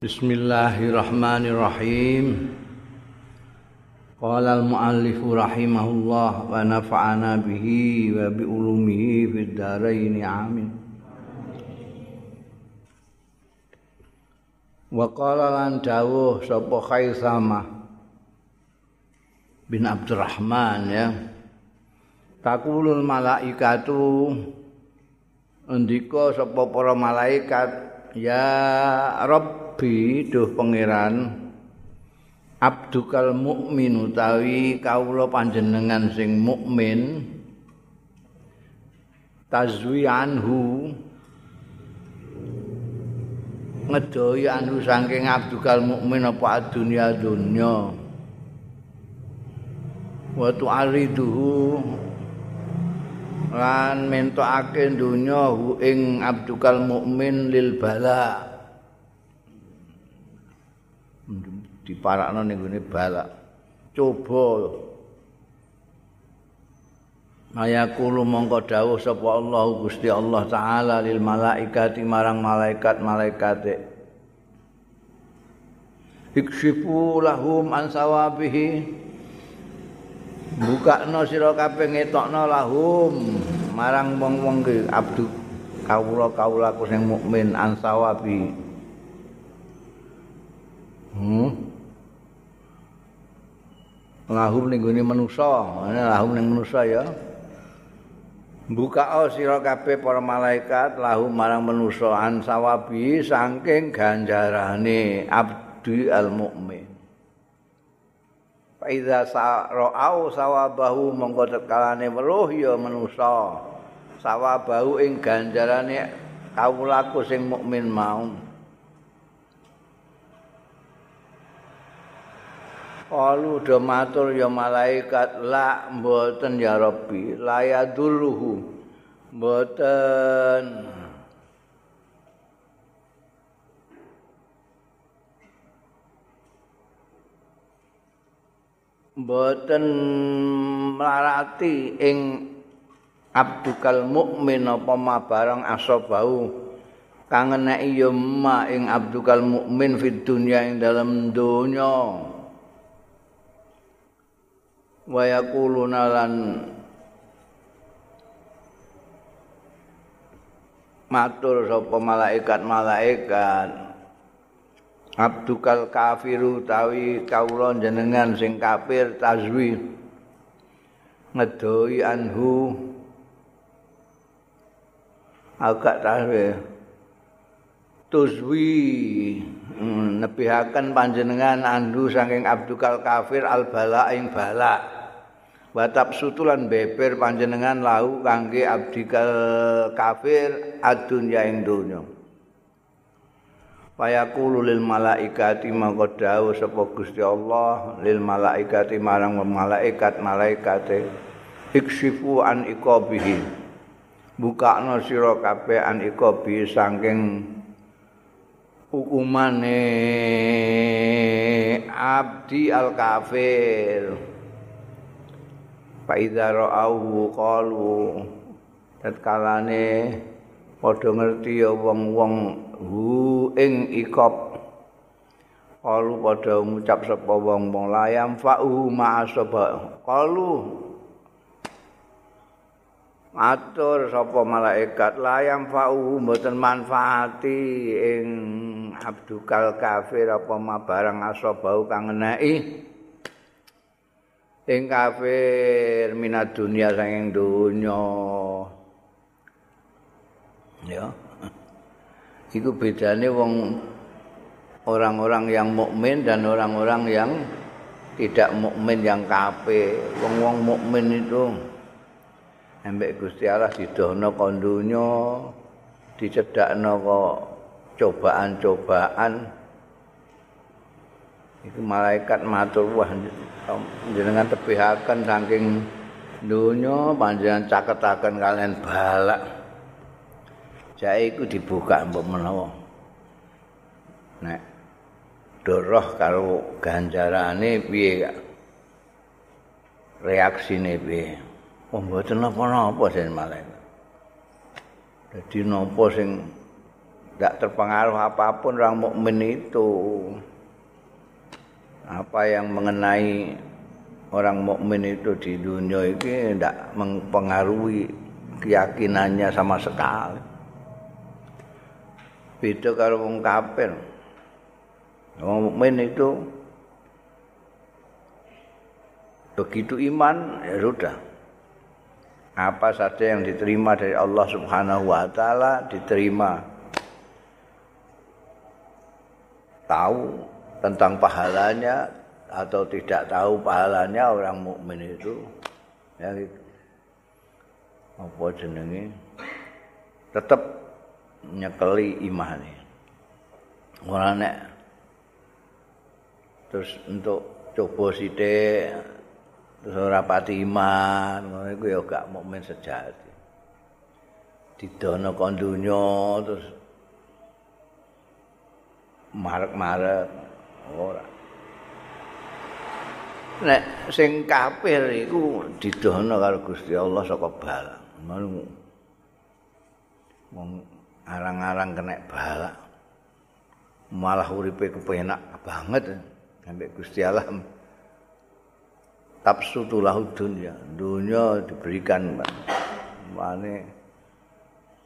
Bismillahirrahmanirrahim. Qala al-muallif rahimahullah wa nafa'ana bihi wa bi ulumihi fid dharain amin. Wa qala lan dawuh sapa Khaisama bin Abdurrahman ya. Takulul malaikatu ndika sapa para malaikat ya Rabb Rabbi duh pangeran. Abdukal mukmin utawi kawula panjenengan sing mukmin. Tazwi anhu. Ngedoi anhu saking abdukal mukmin apa dunia dunya. Wa tu'ariduhu. Lan mentokake dunya hu ing abdukal mukmin lil bala diparakno ning gone balak. Coba. Mayakulu mongko dawuh sapa Allah Gusti Allah taala lil malaikati marang malaikat-malaikate. Ikshifu lahum an sawabihi. Bukakno sira kabeh ngetokno lahum marang wong-wong abdu kawula-kawulaku sing mukmin an sawabi. Hmm. Lahum ning gone manusa, lahum ning manusa ya. Buka sira kabeh para malaikat lahum marang manusa an sawabi saking ganjarane abdi al mukmin. Fa iza sa'ra'u sawabahu mongko tekalane weruh ya manusa. Sawabahu ing ganjarane kawulaku sing mukmin mau. Qalu do matur ya malaikat la mboten ya Rabbi la yadulluhu. Mboten. Mboten melarati ing abdukal mukmin apa ma barang asabau kang eneki ya ing abdukal mukmin fid dunya ing dalam donya wa yaquluna lan matur sapa malaikat-malaikat. Abdukal kafiru tawi kawula jenengan sing kafir tazwi. Ngedoi anhu. Agak tawe tuzwi. Hmm, nebihaken panjenengan andu saking abdukal kafir al bala ing bala Watab sutulan beber panjenengan lahu kangge abdikal kafir adunya ing donya. Fayaqulu lil malaikati mangko dawuh sapa Gusti Allah lil malaikati marang malaikat malaikate iksifu an iqabihi. Bukakno sira kabeh an iqabi saking hukumane abdi al kafir. Faidza ra'ahu qalu tatkalane padha ngerti ya wong-wong hu ing ikop. Qalu padha ngucap sapa wong-wong layam fa'u ma'asaba qalu matur sapa malaikat layam fa'u mboten manfaati ing abdukal kafir apa ma barang asabau kang eneki ing kafir minat dunia saking dunya ya. Itu bedane wong orang-orang yang mukmin dan orang-orang yang tidak mukmin yang kafir. Wong-wong mukmin itu embek Gusti Allah didono kon dunya dicedakno kok cobaan-cobaan Iku malaikat matur wah jenengan tepihaken saking donya panjenengan caketaken kalian balak. Jae iku dibuka mbok menawa. Nek doroh karo ganjarane piye reaksine piye? Oh mboten napa-napa sen malaikat. Dadi napa sing tidak terpengaruh apapun orang mukmin itu. Apa yang mengenai orang mukmin itu di dunia ini tidak mempengaruhi keyakinannya sama sekali. Beda kalau wong. Wong mukmin itu begitu iman ya sudah. Apa saja yang diterima dari Allah Subhanahu wa taala diterima. Tahu tentang pahalanya atau tidak tahu pahalanya orang mukmin itu. Ya apa jenenge? Tetap nyekeli imane ora nek terus untuk coba sithik terus ora pati iman ngono iku ya gak mukmin sejati. Didono kon terus marek-marek ora nek sing kafir iku didono karo Gusti Allah saka bala. Manu wong arang-arang kena bala. Malah uripe kepenak banget sampai Gusti Allah tabsutulahu dunya. Dunya diberikan mane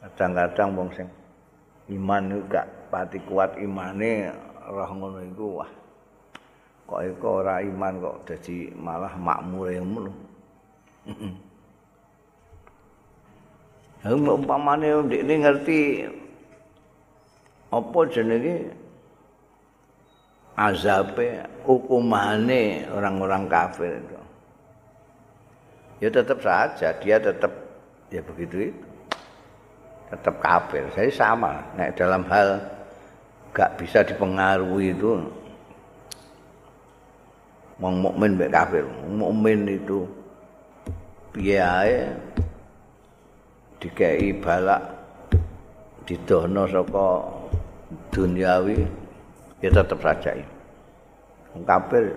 kadang-kadang wong sing iman gak pati kuat imane roh ngono iku wah kok iku ora iman kok dadi malah makmur ngono. Heeh umpamane ndekne ngerti apa jenenge azabe hukumane orang-orang kafir itu. Ya tetap saja dia tetap ya begitu itu. Tetap kafir. Saya sama. Nah, dalam hal gak bisa dipengaruhi itu. Wong mukmin mek kafir. Mukmin itu piye ae? Dikei balak didono saka duniawi ya tetap saja wong kafir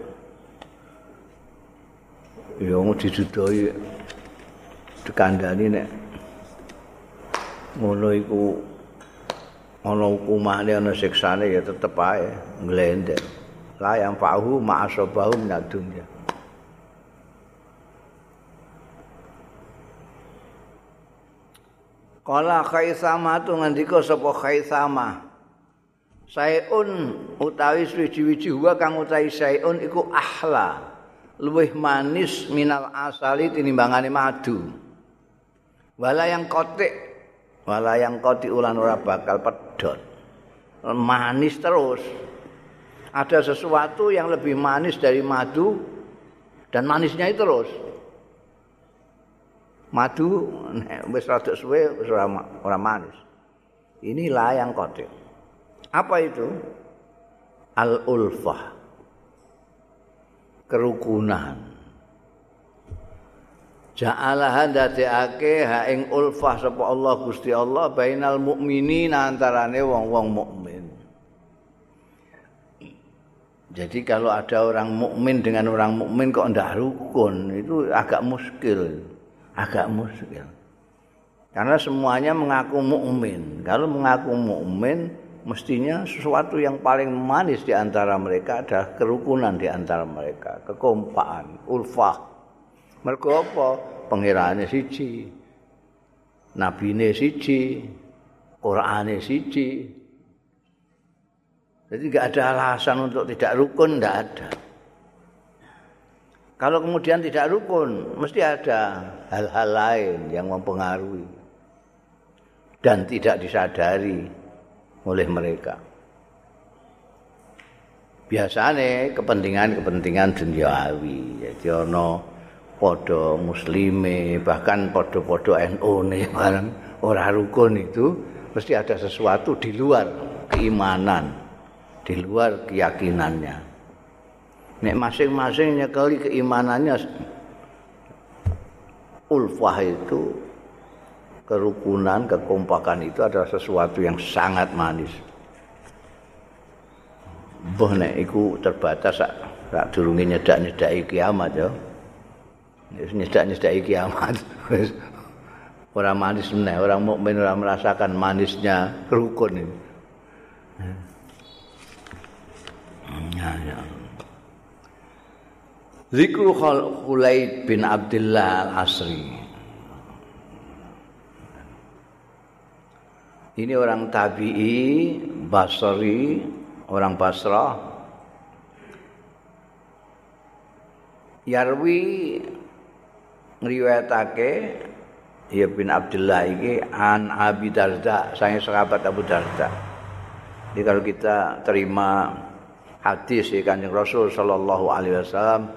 ya mau didudoi dikandani nek ngono iku ana hukumane ana siksane ya tetep ae nglendek. La yang fahu ma'asabahu minad dunya Kala khaisama tu ngandika sapa khaisama? Saiun utawi suwi-wiji huwa kang utawi saiun iku ahla luwih manis minal asali tinimbangane madu. Wala yang kotik wala yang kotik ulan ora bakal pedot manis terus ada sesuatu yang lebih manis dari madu dan manisnya itu terus. Madu wis rada suwe wis ora manis. Ini layang kotil. Apa itu? Al-ulfah. Kerukunan. Ja'alaha dadekake ha ing ulfah sapa Allah Gusti Allah bainal mukminin antarane wong-wong mukmin. Jadi kalau ada orang mukmin dengan orang mukmin kok ndak rukun, itu agak muskil. Agak muskil. Karena semuanya mengaku mukmin. Kalau mengaku mukmin, mestinya sesuatu yang paling manis di antara mereka adalah kerukunan di antara mereka, kekompakan, ulfah. Mergo apa? Pengiraane siji. Nabine siji, Qur'ane siji. Jadi nggak ada alasan untuk tidak rukun, tidak ada. Kalau kemudian tidak rukun, mesti ada hal-hal lain yang mempengaruhi dan tidak disadari oleh mereka. Biasanya kepentingan-kepentingan duniawi, jadi ono podo muslime, bahkan podo-podo NU nih, orang rukun itu mesti ada sesuatu di luar keimanan. di luar keyakinannya. Nek masing-masing nyekali keimanannya ulfah itu kerukunan, kekompakan itu adalah sesuatu yang sangat manis. Boh nek iku terbatas sak sak durunge nyedak-nyedaki kiamat ya. Wis nyedak-nyedaki kiamat. orang manis meneh, orang mukmin ora merasakan manisnya rukun ini. Ya, ya. Zikru Khulaid bin Abdullah Al-Asri. Ini orang tabi'i, Basri, orang Basrah. Yarwi ngriwayatake ya bin Abdullah iki an Abi Darda, saya sahabat Abu Darda. Jadi kalau kita terima hadis ya Kanjeng Rasul sallallahu alaihi wasallam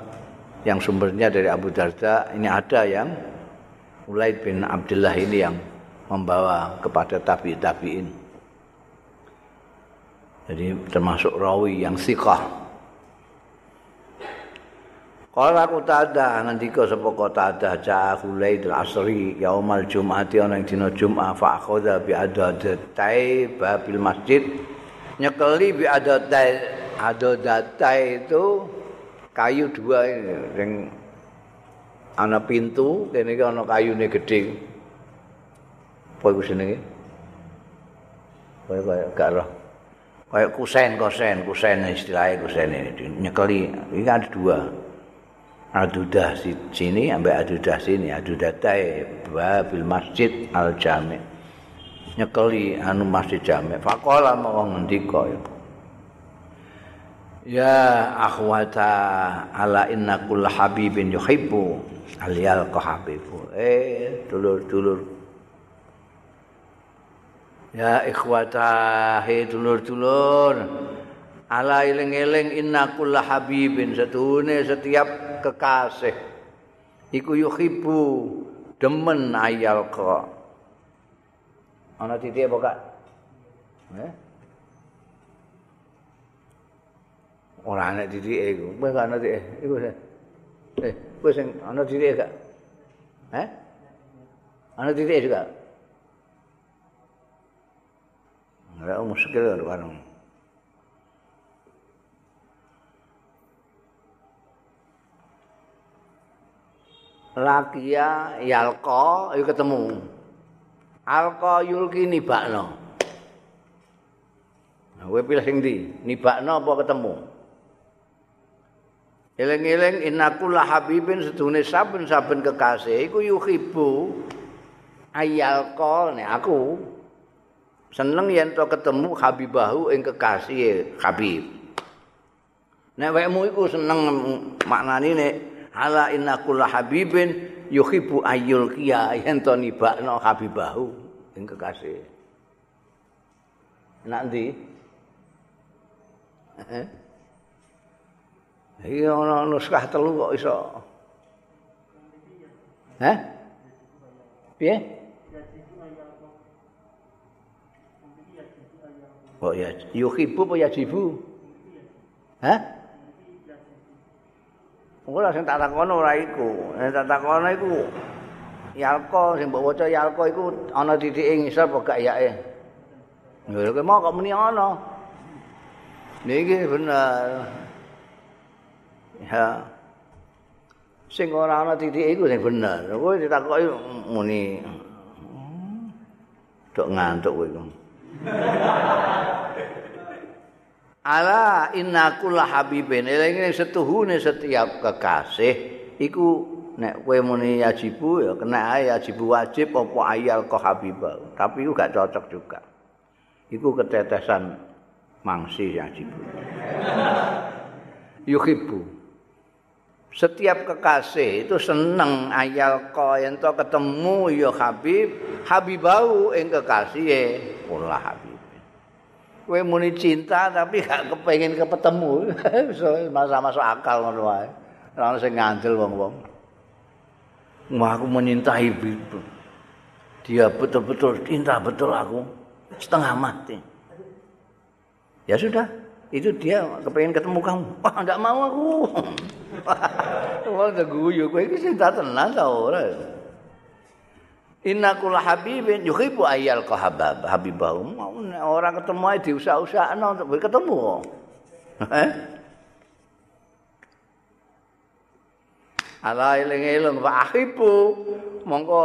yang sumbernya dari Abu Darda, ini ada yang Ulaid bin Abdullah ini yang membawa kepada tabi tabiin. Jadi termasuk rawi yang sikah. Kala kutada ngendika sapa kutada ja Hulaid al-Asri yaumal Jum'ati ana ing dina Jum'ah fa akhadha bi adadatai babil masjid. Nyekeli bi adatai adadatai itu kayu dua ini yang ana pintu kene iki ana kayune gedhe. Apa iku jenenge? Kaya kaya gak roh. Kaya kusen kusen kusen istilahnya kusen ini nyekeli ini ada dua adudah sini sampai adudah sini. Adudah tay babil masjid al jami nyekeli anu masjid jami. Fakola mau ngendiko ya. Ya akhwata ala inna kull habibin yuhibbu. Aliyal habibu. Eh dulur dulur. Ya ikhwata he dulur dulur. Ala eling-eling inna kull habibin. Setune setiap kekasih. Iku yuhibbu demen ayal ka ana titik apa kak? Eh ora ana titik iku. Gak ana titik iku eh kowe sing ana titik gak eh ana titik juga? Ora muskil karo lakia yalqa ayo ketemu. Alqa yulki nibakno. Nah kowe pilih sing ndi? Nibakno apa ketemu? Eling-eling innaku habibin sedune saben-saben kekasih iku yuhibbu ayalqa nek aku seneng yen to ketemu habibahu ing kekasih habib. Nek wekmu iku seneng maknane nek ala inna kulla habibin yuhibbu ayyul qiya yen to nibakno habibahu ing kekasih enak ndi Iya ana nuskah telu kok iso. Hah? Piye? Oh ya, yuhibbu apa yajibu? Hah? Ora sing tak takono ora iku. Sing tak takono iku Yalko sing mbok waca Yalko iku ana titike ngisor apa gak yake? Lho kowe mau kok muni ana. Niki bener. Ya. Sing ora ana titike iku sing bener. Kowe ditakoki muni Dok ngantuk kowe iku. Ala inna kulla habibin. Eling setuhune setiap kekasih. Iku nek kowe muni yajibu ya kena ae yajibu wajib apa ayal ko habibah. Tapi iku gak cocok juga. Iku ketetesan mangsi yajibu. Yuhibbu. Setiap kekasih itu seneng ayal ko yen ketemu ya habib habibau ing kekasih kula habib kowe muni cinta tapi gak kepengin ketemu masa-masa akal ngono wae ora sing ngandel wong-wong aku menyintai ibu. Dia betul-betul cinta betul aku. Setengah mati. Ya sudah, itu dia kepengen ketemu kamu. Wah, enggak mau aku. Wah, udah guyu. Kowe iki cinta tenan ta ora? Inna kula habibin yuhibbu ayyal qahabab habibahu. Orang ketemu ae diusah-usahno untuk ketemu. Ala eling-eling wa ahibu mongko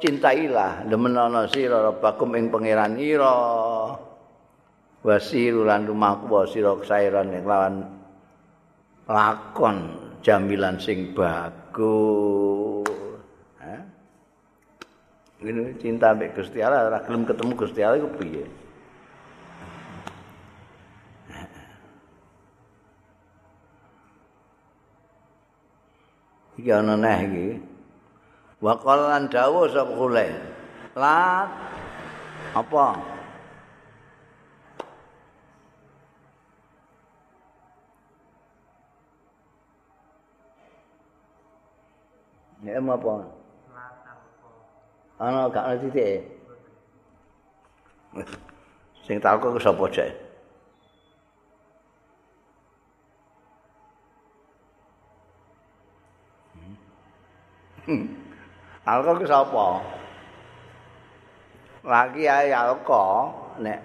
cintailah demen ana sira rabbakum ing pangeran ira. wasiru lan rumahku wasira sairan lawan lakon jamilan sing bagus ini cinta mbek Gusti Allah ora gelem ketemu Gusti Allah iku piye? Iki ana neh iki. Wa qala lan dawuh sapa kule lat apa? Ya apa? Ana gak ana titik. Sing talko ku sapa cek? Alko ku sapa? Laki ae alko nek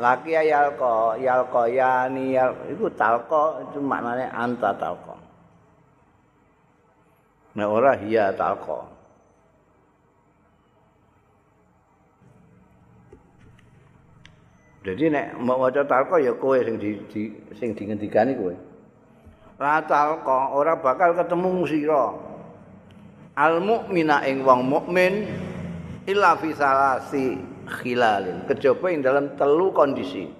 Laki ae alko, yalko yani yal, iku talko itu maknane anta talko. Nek ora hiya talko. Jadi nek mau waca talko ya kowe sing di, di sing dingendikani kowe. Ra talko ora bakal ketemu sira. Al mukmina ing wong mukmin illa fi salasi khilalin. Kejaba ing dalam telu kondisi.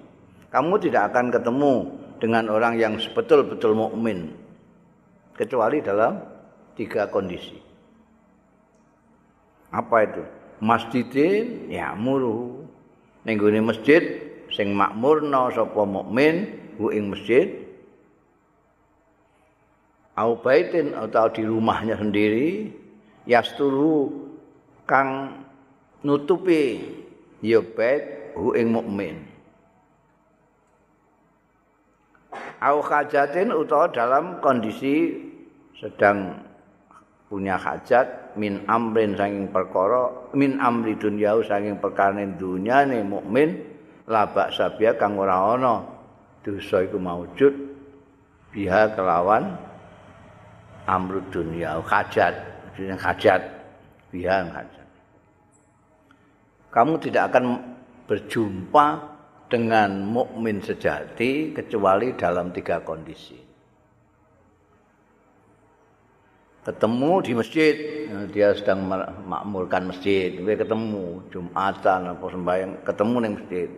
Kamu tidak akan ketemu dengan orang yang betul-betul mukmin kecuali dalam tiga kondisi. Apa itu? Masjidin ya muru. Ning masjid sing makmurna sapa mukmin hu ing masjid. Au baitin atau di rumahnya sendiri yasturu kang nutupi ya bait hu ing mukmin. Au hajatin utawa dalam kondisi sedang punya hajat min amrin saking perkara min amri dunya saking perkara dunyane mukmin labak sabia kang ora ana. Dosa iku maujud biha kelawan amrud dunia hajat jeneng hajat biha hajat kamu tidak akan berjumpa dengan mukmin sejati kecuali dalam tiga kondisi. Ketemu di masjid. Dia sedang memakmurkan masjid. Dia ketemu jumatan apa sembahyang. Ketemu di masjid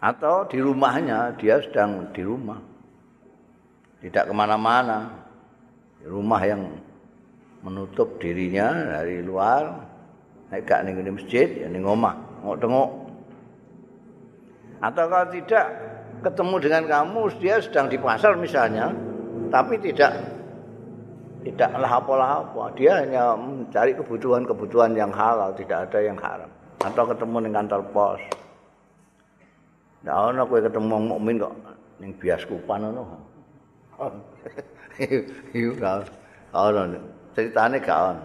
atau di rumahnya dia sedang di rumah. Tidak ke mana-mana. Di rumah yang menutup dirinya dari luar. Naik gak di masjid ya nih ngomah ngok tengok atau kalau tidak ketemu dengan kamu dia sedang di pasar misalnya tapi tidak tidak lah apa dia hanya mencari kebutuhan-kebutuhan yang halal tidak ada yang haram. Atau ketemu dengan kantor Ndak ana kowe ketemu wong mukmin kok ning biaskupan ngono. Iku gak ana. Ceritane gak ana.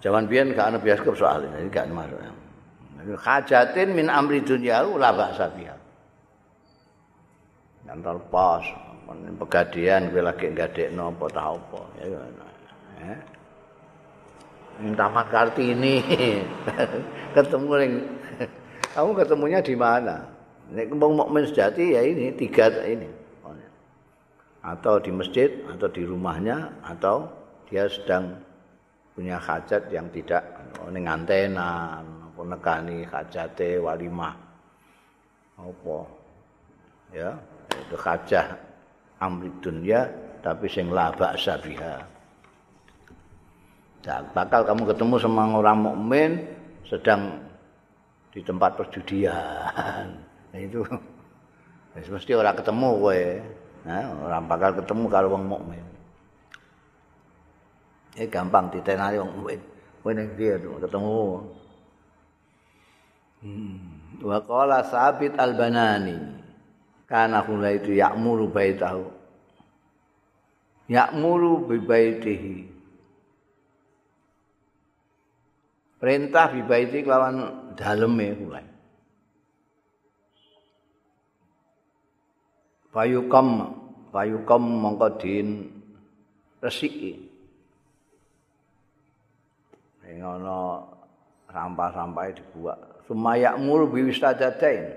Jaman biyen gak ana bioskop soalnya, jadi gak masuk. Hajatin min amri dunya la ba'sa biha. Kantor pos, pegadian kowe lagi ngadekno apa ta apa. Ya eh. Minta Kartini ketemu ning kamu ketemunya di mana? Nek mukmin sejati ya ini tiga ini. Atau di masjid atau di rumahnya atau dia sedang punya hajat yang tidak ning antena apa nekani hajate walimah. Apa? Ya, itu hajah amri dunya tapi sing la ba'sa biha. Dan bakal kamu ketemu sama orang mukmin sedang di tempat perjudian. Itu wis mesti ora ketemu kowe. Nah, ora bakal ketemu karo wong mukmin. Eh gampang ditenani wong mukmin. Kowe ning dia ketemu. Hmm. Wa qala Sabit al-Banani kana kula itu ya'muru baitahu. Ya'muru bi baitihi. Perintah bi baiti kelawan daleme kuwi. Payukam, payukam mongko din resiki. Ing ana sampah-sampah dibuat sumayak mul biwisadatain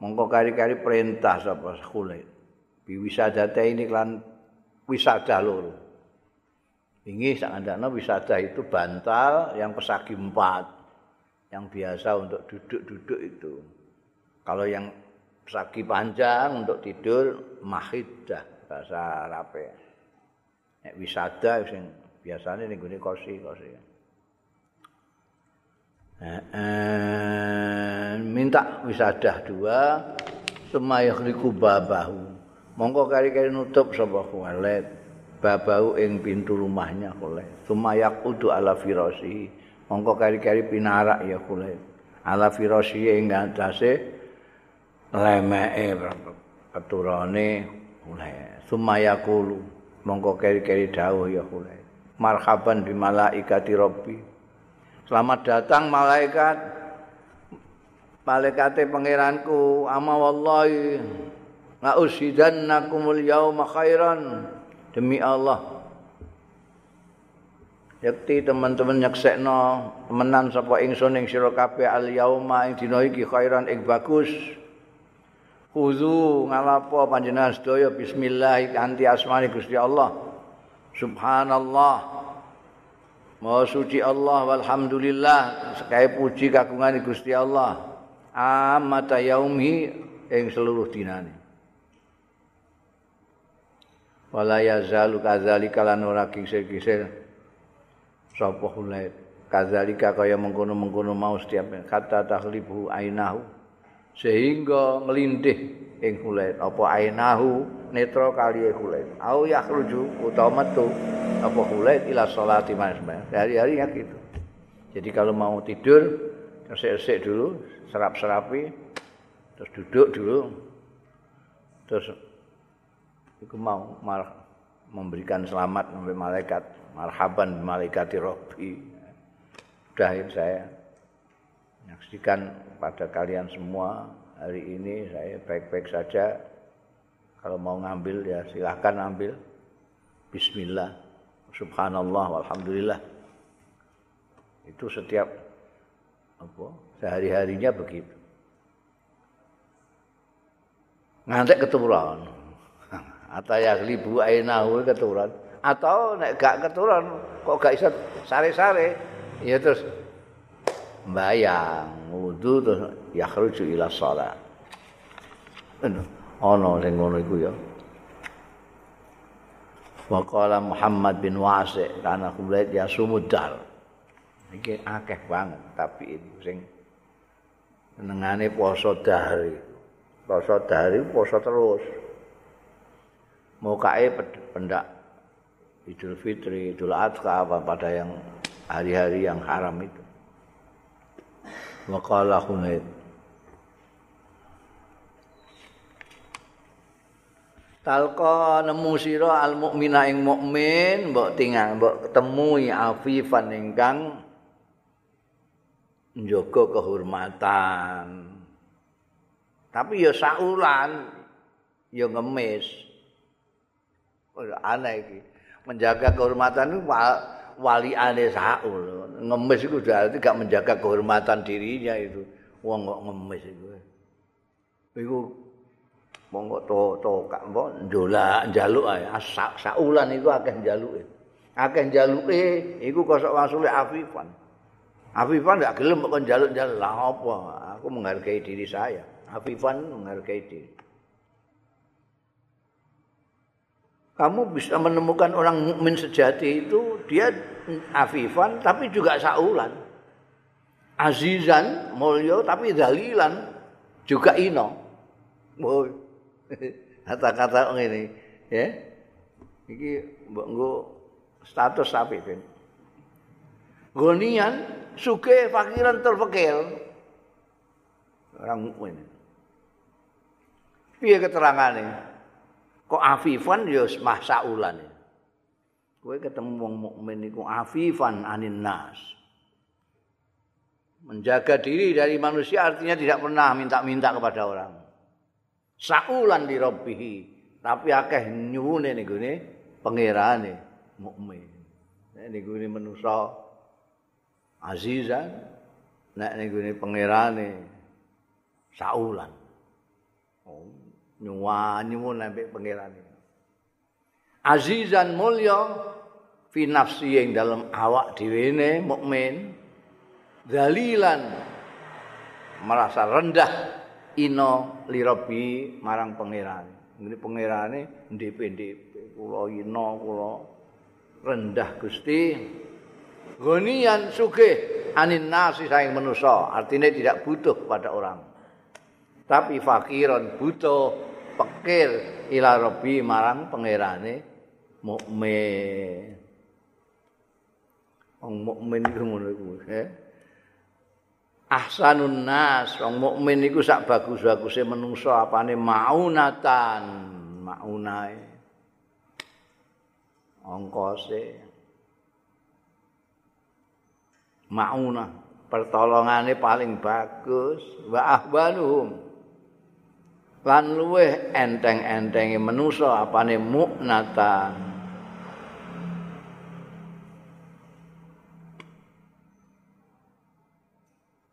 mongko kari-kari perintah sapa khulit biwisadatain ini kan wisada loro. Ini sakandana wisada itu bantal yang pesagi empat yang biasa untuk duduk-duduk itu. Kalau yang pesagi panjang untuk tidur mahidah bahasa Arab ya wisada sing biasanya ning gone kursi kursi minta wisadah dua semaya khliku babahu. Mongko kari-kari nutup sapa khuwalet babahu ing pintu rumahnya khuwalet semaya kudu ala firasi mongko kari-kari pinarak ya khuwalet ala firasi ing ngantase lemeke keturane khuwalet semaya kulu mongko kari-kari dawuh ya khuwalet marhaban bimalaikati rabbi Selamat datang malaikat. Malaikate pangeranku, ama wallahi la usidannakumul yauma khairan. Demi Allah. Yakti teman-teman nyeksekno temenan sapa ingsun ing sira kabeh al yauma ing dina iki khairan ing bagus. Khuzu ngalapo panjenengan sedaya bismillah kanthi asmane Gusti Allah. Subhanallah. Maha suci Allah walhamdulillah sekaya puji kagungan Gusti Allah. Amata yaumi ing seluruh dinane. Wala yazalu kadzalika lan ora kisir-kisir sapa hulait. Kadzalika kaya mengkono-mengkono mau setiap kata takhlibu ainahu sehingga ngelindih ing hulait apa ainahu netra kali hulait. Au yakhruju utawa metu apa hulait ila salati masbah. Hari-hari ya gitu. Jadi kalau mau tidur, resik-resik dulu, serap-serapi, terus duduk dulu, terus itu mau memberikan selamat sampai malaikat, marhaban malaikati robbi. Sudah saya menyaksikan pada kalian semua hari ini saya baik-baik saja. Kalau mau ngambil ya silahkan ambil. Bismillah. subhanallah walhamdulillah itu setiap apa sehari-harinya begitu ngantek keturun atau ya libu ainahu keturun atau nek gak keturun kok gak bisa sare-sare ya terus bayang wudu terus yakhruju ila shalah ono sing ngono iku ya Waqala Muhammad bin Wasi karena kulit ya sumudal. Iki akeh banget tapi ini sing senengane poso dahari. Poso dahari poso terus. Mau kae pendak Idul Fitri, Idul Adha apa pada yang hari-hari yang haram itu. Waqala Hunaid Talqa nemu sira al mukmina ing mukmin mbok tinggal mbok ketemu afifan ingkang njaga kehormatan. Tapi ya saulan ya ngemis. Aneh iki. Menjaga kehormatan wali ane saul. Ngemis itu berarti gak menjaga kehormatan dirinya itu. Wong kok ngemis itu. Iku monggo to to kak mbok ndolak njaluk ae. Saulan iku akeh njaluke. Akeh njaluke iku kosok wasule afifan. Afifan gak gelem kok njaluk-njaluk. Lah apa? Aku menghargai diri saya. Afifan menghargai diri kamu bisa menemukan orang mukmin sejati itu dia afifan tapi juga saulan. Azizan mulya tapi dalilan juga ino. Kata-kata ngene ya. Iki mbok nggo status ben gonian suke fakiran terpekil. Orang mukmin. Piye keterangane kok afifan ya mah kowe ketemu wong mukmin iku afifan anin nas. Menjaga diri dari manusia artinya tidak pernah minta-minta kepada orang. Saulan di rabbihi. Tapi akeh nyuwune niku ne pangerane mukmin. Niku ne manusa azizan nek ning gone pangerane saulan. Oh, nyuwani mun nek pangerane. Azizan mulya fi nafsi ing dalam awak dhewe ne mukmin dalilan merasa rendah ino lirobi marang pangerane. Ini pangerane ndep-ndep kula ino kula rendah Gusti. Gonian sugih anin nasi saing manusa, artinya tidak butuh pada orang. Tapi fakiron butuh pikir ila rabbi marang pangerane mukmin. Wong mukmin iku ngono iku, eh. Ahsanun nas, wong mukmin iku sak bagus-baguse menungsa apane maunatan, maunae. Ongkose. mauna pertolongane paling bagus wa ahwanuhum lan luweh enteng-entenge manusa apane muknatan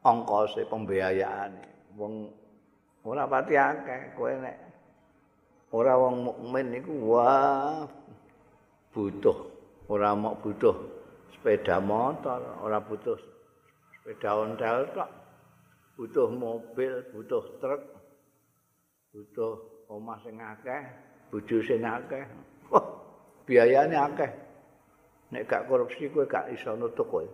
ongkose pembiayaane wong ora pati akeh kowe nek ora wong mukmin iku wah butuh. Ora mau butuh sepeda motor, ora butuh sepeda ontel tok. Butuh mobil, butuh truk, butuh omah sing akeh, bojo sing akeh. Wah, biayane akeh. Nek gak korupsi kowe gak iso nutuk kowe.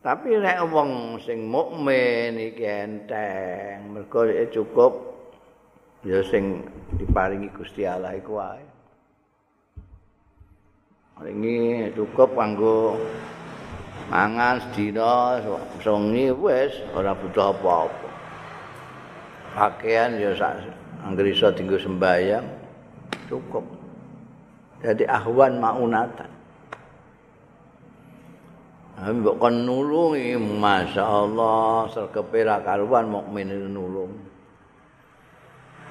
Tapi nek wong sing mukmin iki enteng, mergo cukup ya sing diparingi Gusti Allah iku wae. Ini cukup kanggo mangan sedina songi wis ora butuh apa-apa. Pakaian ya sak anggere iso dienggo sembayang cukup. Jadi ahwan maunatan. Ami mbok kon nulungi masyaallah sergepe ra karuan mukmin nulung.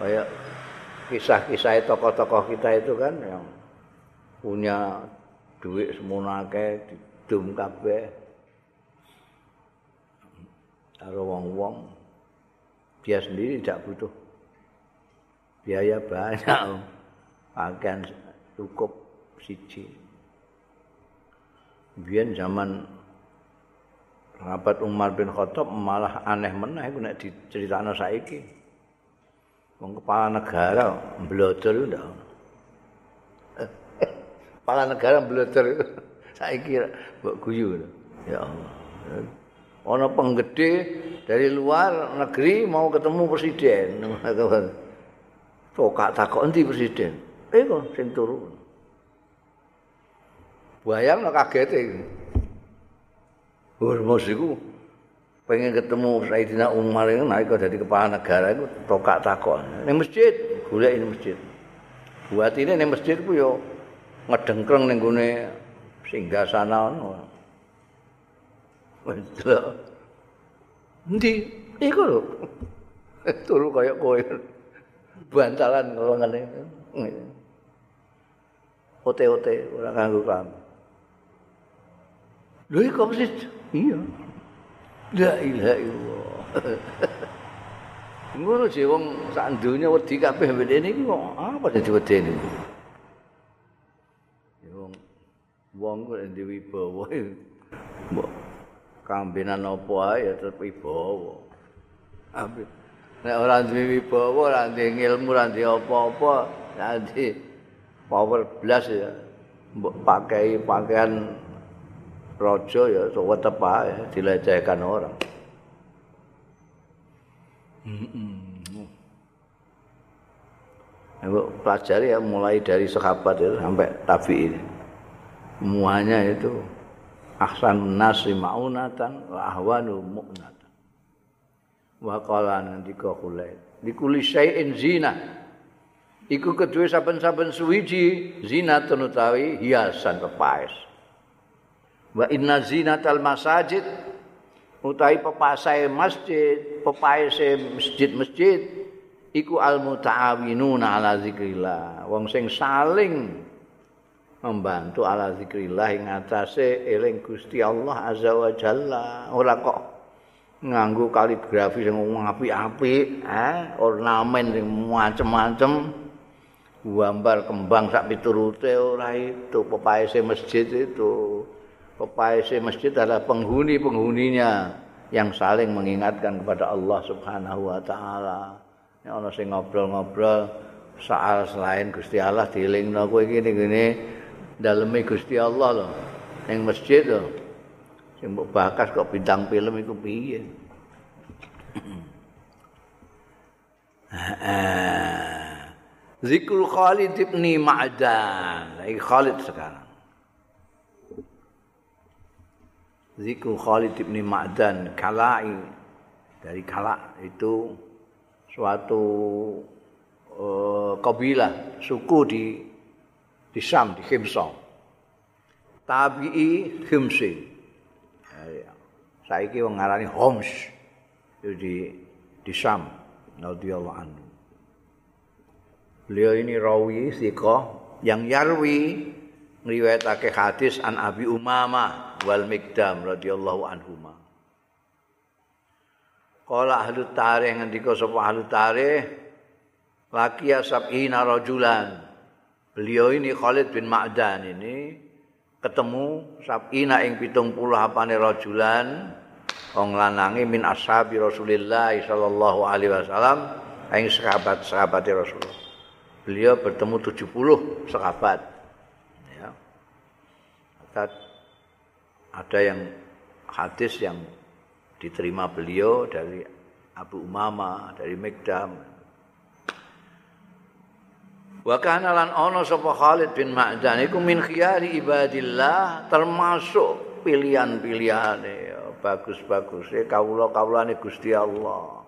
Kayak kisah-kisah tokoh-tokoh kita itu kan yang punya duit semono akeh didum kabeh karo wong-wong dia sendiri tidak butuh. Biaya banyak. Pakaian cukup siji. Biyen zaman Rabat Umar bin Khattab malah aneh meneh iku nek diceritakno saiki. Wong kepala negara mblodor ndak kepala negara belajar saiki mbok guyu ya Allah ana penggede dari luar negeri mau ketemu presiden. Tokak takok endi presiden? Eh kok sing turu? Bayang no kaget iki Hormos iku pengen ketemu Sayyidina Umar itu naik dari kepala negara itu tokak takok. Ini masjid golek ini masjid. Buat ini ini masjid itu yo ngedengkleng ning gone singgasana ono. Wedok. Endi? Iku lho. Turu kaya kowe. Bantalan ngene. Ote-ote ora kanggo kamu. Lho iku mesti iya. La ilaha illallah. Ngono sih wong sak donya wedi kabeh ngene iki kok apa dadi wedene iki? wong kok ndek wibawa mbok kambenan apa ae? Ya tetep wibawa. Ambil. Nek ora duwe wibawa ora duwe ilmu ora duwe apa-apa nanti power blas ya mbok pakai pakaian raja ya sok tetep ae dilecehkan orang. Ibu pelajari ya mulai dari sahabat itu sampai tabi'in. semuanya itu ahsan nasi maunatan wa ahwanu mu'natan wa qala nandika kulai dikuli syai'in zina. Iku kedua saben-saben suwiji zina tenutawi hiasan pepaes. Wa inna zinatal masajid utawi pepasai masjid pepaese masjid-masjid iku al mutaawinuna ala zikrillah. Wong sing saling membantu ala zikrillah ing atase eling Gusti Allah azza wa jalla. Ora kok nganggo kaligrafi sing apik-apik eh ornamen sing macem-macem. Gambar kembang sak piturute ora itu. Pepaese masjid itu. Pepaese masjid adalah penghuni-penghuninya yang saling mengingatkan kepada Allah Subhanahu wa taala. Nek ana sing ngobrol-ngobrol soal selain Gusti Allah dielingno kowe iki ngene daleme Gusti Allah lho ning masjid lho. Sing mbok bakas kok bintang film iku piye? Zikrul Khalid ibn Ma'dan. Ini Khalid sekarang. Zikrul Khalid ibn Ma'dan. Kalai. Dari Kala itu suatu uh, kabilah, suku di di Sam, di Himsa. Tabi'i Himsi. Saiki wong ngarani Homs. Itu di di Sam. Radhiyallahu anhu. Beliau ini rawi sikoh yang yarwi ngriwayatake hadis an Abi Umamah wal Mikdam radhiyallahu anhuma. Qala ahli tarikh ngendika sapa ahli tarikh laki sab'ina rajulan. Beliau ini Khalid bin Ma'dan ini ketemu sab'ina ing 70 apane rajulan wong lanange min ashabi Rasulillah sallallahu alaihi wasallam ing sahabat-sahabat Rasulullah. beliau bertemu 70 sahabat ya. ada yang hadis yang diterima beliau dari Abu Umama dari Mikdam wa kana lan ana sapa Khalid bin Ma'dan iku min khiyari ibadillah termasuk pilihan-pilihane bagus-bagus e kawula-kawulane Gusti Allah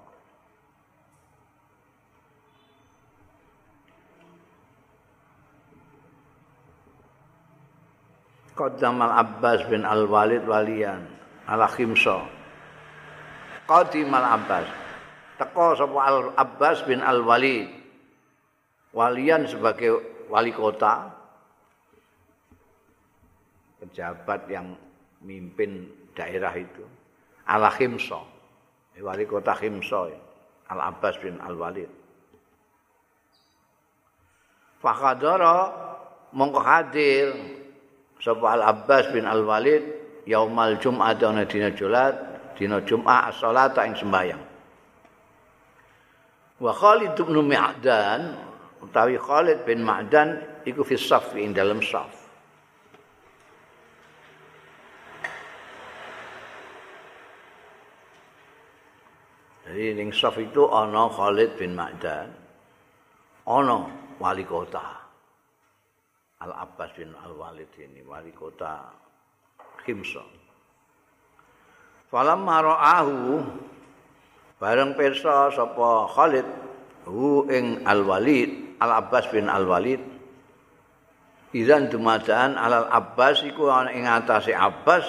Qaddam al-Abbas bin al-Walid walian ala khimsa. Qadim al-Abbas. Teko sapa al-Abbas bin al-Walid. Walian sebagai wali kota. Pejabat yang mimpin daerah itu. Ala khimsa. Wali kota khimsa. Al-Abbas bin al-Walid. Fakadara mongko hadir sapa Al Abbas bin Al Walid yaumal Jum'ah ana dina Jumat dina Jum'ah salat ing sembahyang wa Khalid bin Ma'dan utawi Khalid bin Ma'dan iku fi saf ing dalam saf Jadi ning saf itu ana Khalid bin Ma'dan ana wali kota Al-Abbas bin Al-Walid ini wali kota Himsa. Falam mara'ahu bareng pirsa sapa Khalid hu ing Al-Walid, Al-Abbas bin Al-Walid Izan dumadaan alal Abbas iku ana ing atase Abbas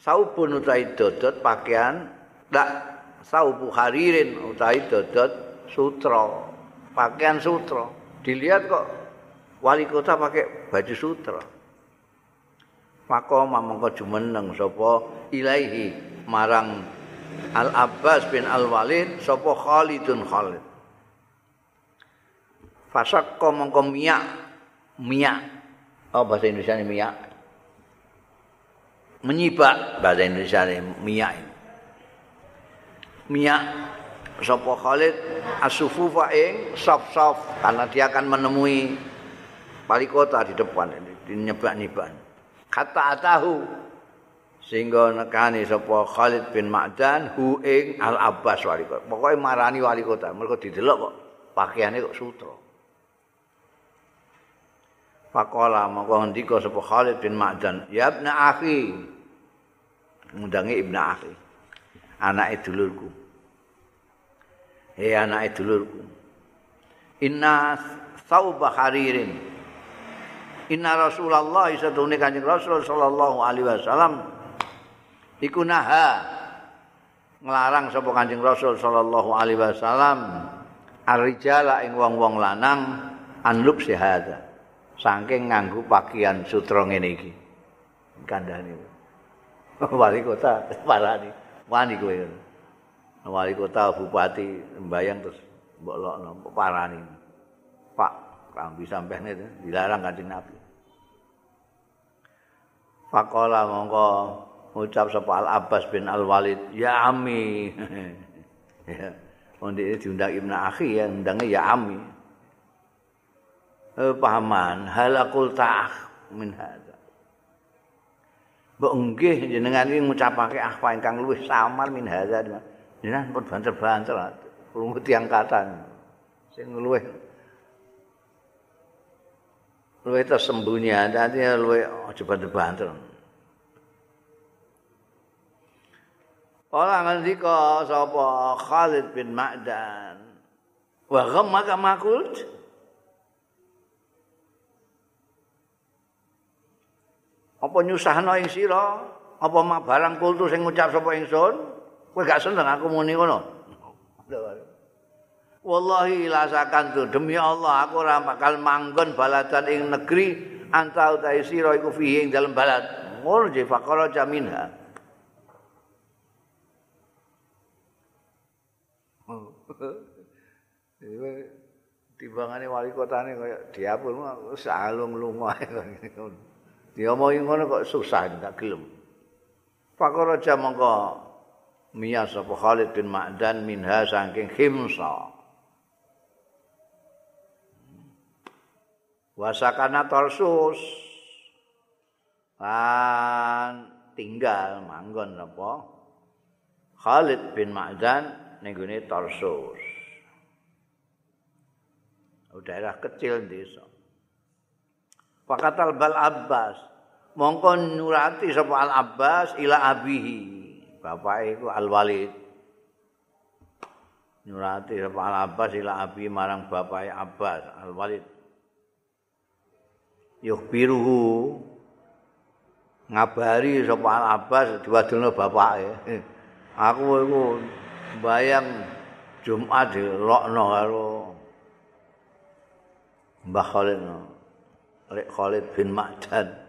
saubun utahi dodot pakaian ndak saubu haririn utahi dodot sutra pakaian sutra dilihat kok wali kota pakai baju sutra. Maka mangko jumeneng sapa ilaihi marang Al Abbas bin Al Walid sapa Khalidun Khalid. Fasakka mangko miyak miyak oh bahasa Indonesia ini miyak menyibak. Bahasa Indonesia ini miyak ini. miyak sapa Khalid asufufa ing saf-saf. Karena dia akan menemui wali kota di depan ini dinyebak-nyebak. Kata atahu. Sehingga nekani sapa Khalid bin Ma'dan hu ing Al Abbas wali kota. Pokoke marani wali kota, mergo didelok kok. Pakaiane kok sutra. Pakola mongko ngendika sapa Khalid bin Ma'dan, "Ya ibn akhi." Ngundangi ibn akhi. Anake dulurku. Hei anake dulurku. Inna sauba haririn Inna Rasulullah satune Kanjeng Rasul sallallahu alaihi wasallam iku naha nglarang sapa Kanjeng Rasul sallallahu alaihi wasallam ar-rijala ing wong-wong lanang anlub sihada saking nganggo pakaian sutra ngene iki. Kandhane. Wali kota parani. Wani kowe. Wali kota bupati mbayang terus mbok lokno parani. Pak, kambi sampeyan itu dilarang kanjeng Nabi. Pakola mongko ngucap sapa Al Abbas bin Al Walid, ya ami. ya. Onde diundang Ibnu Akhi ya, undangnya ya ami. Paman, halakul ta'ah min hadza. Mbok nggih jenengan iki ngucapake apa ingkang luwih samar min hadza. Jenengan pun banter-banter krungu tiyang kata sing luwih luwih tersembunyi dadi luwih aja banter-banter. Ora ngendika sapa Khalid bin Ma'dan. Wa ghammaka makult. Apa nyusahno ing sira? Apa mak barang kultu sing ngucap sapa ingsun? Kowe gak seneng aku muni ngono. Wallahi lasakan tu demi Allah aku ora bakal manggon baladan ing negeri anta utahe sira iku fihi ing dalem balad. Ngono je faqara jaminha. timbangane wali kotane kaya diapun wis alung lunga diomongi ngono kok susah gak gelem Pakara aja mongko miyas sapa Khalid bin Ma'dan minha saking Khimsa wasakana Tarsus lan tinggal manggon apa Khalid bin Ma'dan ning gone Tarsus. Daerah kecil desa. Fakatal bal Abbas mongko nurati sapa Al Abbas ila abihi. Bapak iku Al Walid. Nurati sapa Al Abbas ila abi marang bapak Abbas Al Walid. Yukhbiruhu ngabari sapa Al Abbas diwadulno bapake. Aku iku bayang Jumat di Lokno karo Mbah Khalid. Lek Khalid bin Ma'dan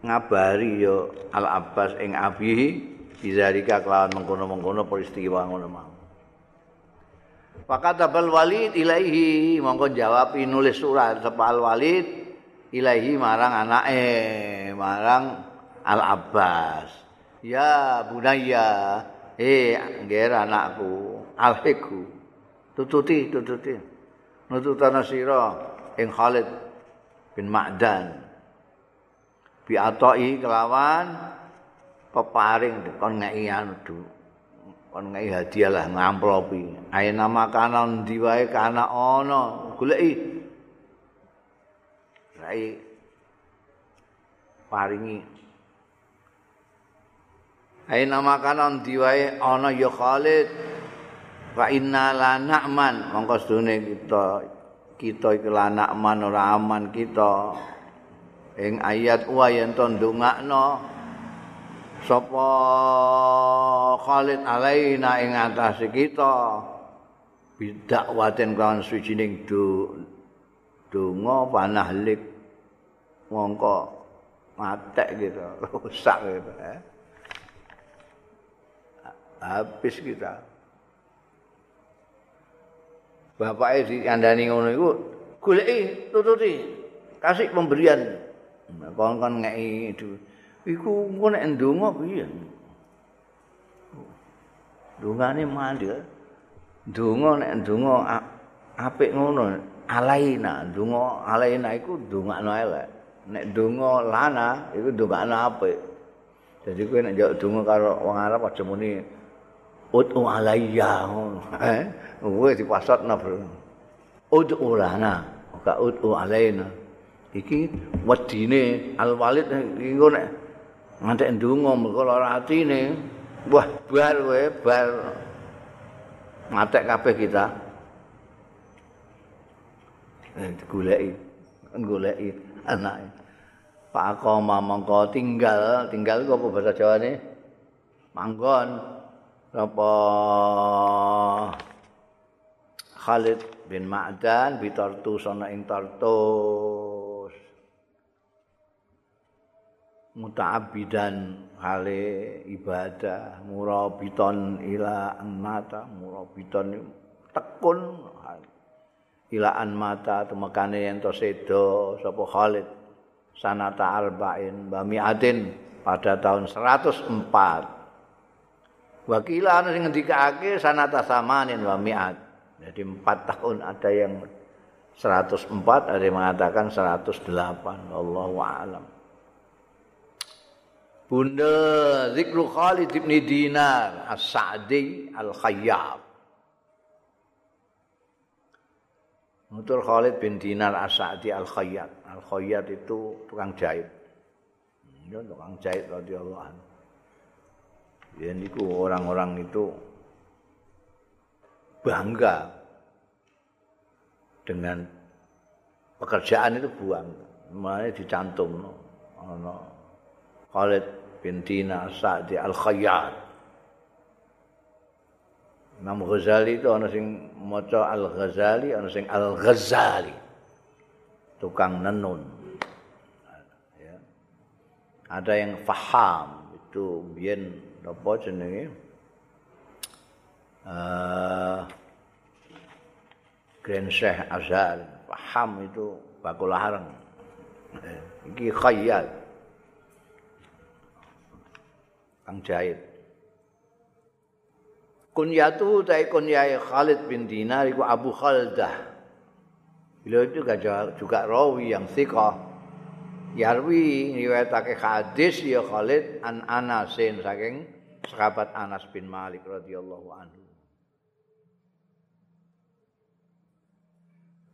ngabari yo Al Abbas ing Abi bizarika kelawan mengkono-mengkono peristiwa ngono mau. Fakat Abul Walid ilaihi mongko jawab nulis surat sapa Al Walid ilaihi marang anake marang Al Abbas. Ya bunaya, eh ngger anakku, alhiku. Tututi, tututi. Nututana sira ing Khalid bin Ma'dan. Bi atoi kelawan peparing kon ngeki anu kon ngeki hadiah lah ngamplopi. Ayo nama kanan diwae kana ana, goleki. Rai paringi Hai nama kanan diwae ana ya Khalid. Wa inna la na'man mongko sedune kita kita iki la na'man ora aman kita. Ing ayat wa yen to ndongakno sapa Khalid alaina ing atas kita bidak waten kawan sucining do donga panahlik mongko matek gitu rusak gitu eh. habis kita. Bapaknya di kandani ngono itu, goleki tututi, kasih pemberian. Kon-kon ngeki. Iku engko nek ndonga piye? Dungane mandi. Donga nek ndonga apik ngono, alaina, donga alaina iku ndongakno elek. Nek donga lana iku ndongakno apik. Jadi kowe nek njok donga karo wong Arab aja muni Ud'u alayya. Eh, kowe dipasatna, Bro. Ud'u lana, ka ud'u alaina. Iki wedine Al-Walid iki nek ngantek ndonga mergo lara atine. Wah, bar kowe, bar matek kabeh kita. Eh, digoleki. Goleki anake. Pak Koma mongko tinggal, tinggal apa bahasa Jawane? Manggon. Apa Khalid bin Ma'dan bitortus ana ing tortus muta'abbidan hale ibadah murabiton ila mata murabiton tekun. Ilaan mata temekane yen to sedo sapa Khalid? Sanata arba'in bamiatin pada tahun 104 wakila ana sing ngendikake sanata samanin wa mi'at. Jadi 4 tahun ada yang 104 ada yang mengatakan 108 Allahu a'lam. Bunda Zikru Khalid bin Dinar As-Sa'di Al-Khayyab. Mutul Khalid bin Dinar As-Sa'di Al-Khayyab. Al-Khayyab itu tukang jahit. Ya tukang jahit radhiyallahu anhu Ya niku orang-orang itu bangga dengan pekerjaan itu buang mulai dicantum no. Khalid bin Dina Sa'di Al-Khayyat. Imam Ghazali itu ana sing maca Al-Ghazali, ana sing Al-Ghazali. Tukang nenun. Ada yang faham itu biyen apa jenenge? Uh, Grand Syekh Azhar paham itu bakul hareng. Iki khayyat. kang jahit. Kunyatu tai kunyai Khalid bin Dinar iku Abu Khaldah. Beliau itu juga rawi yang thiqah. Yarwi riwayatake hadis ya Khalid an Anasin saking sahabat Anas bin Malik radhiyallahu anhu.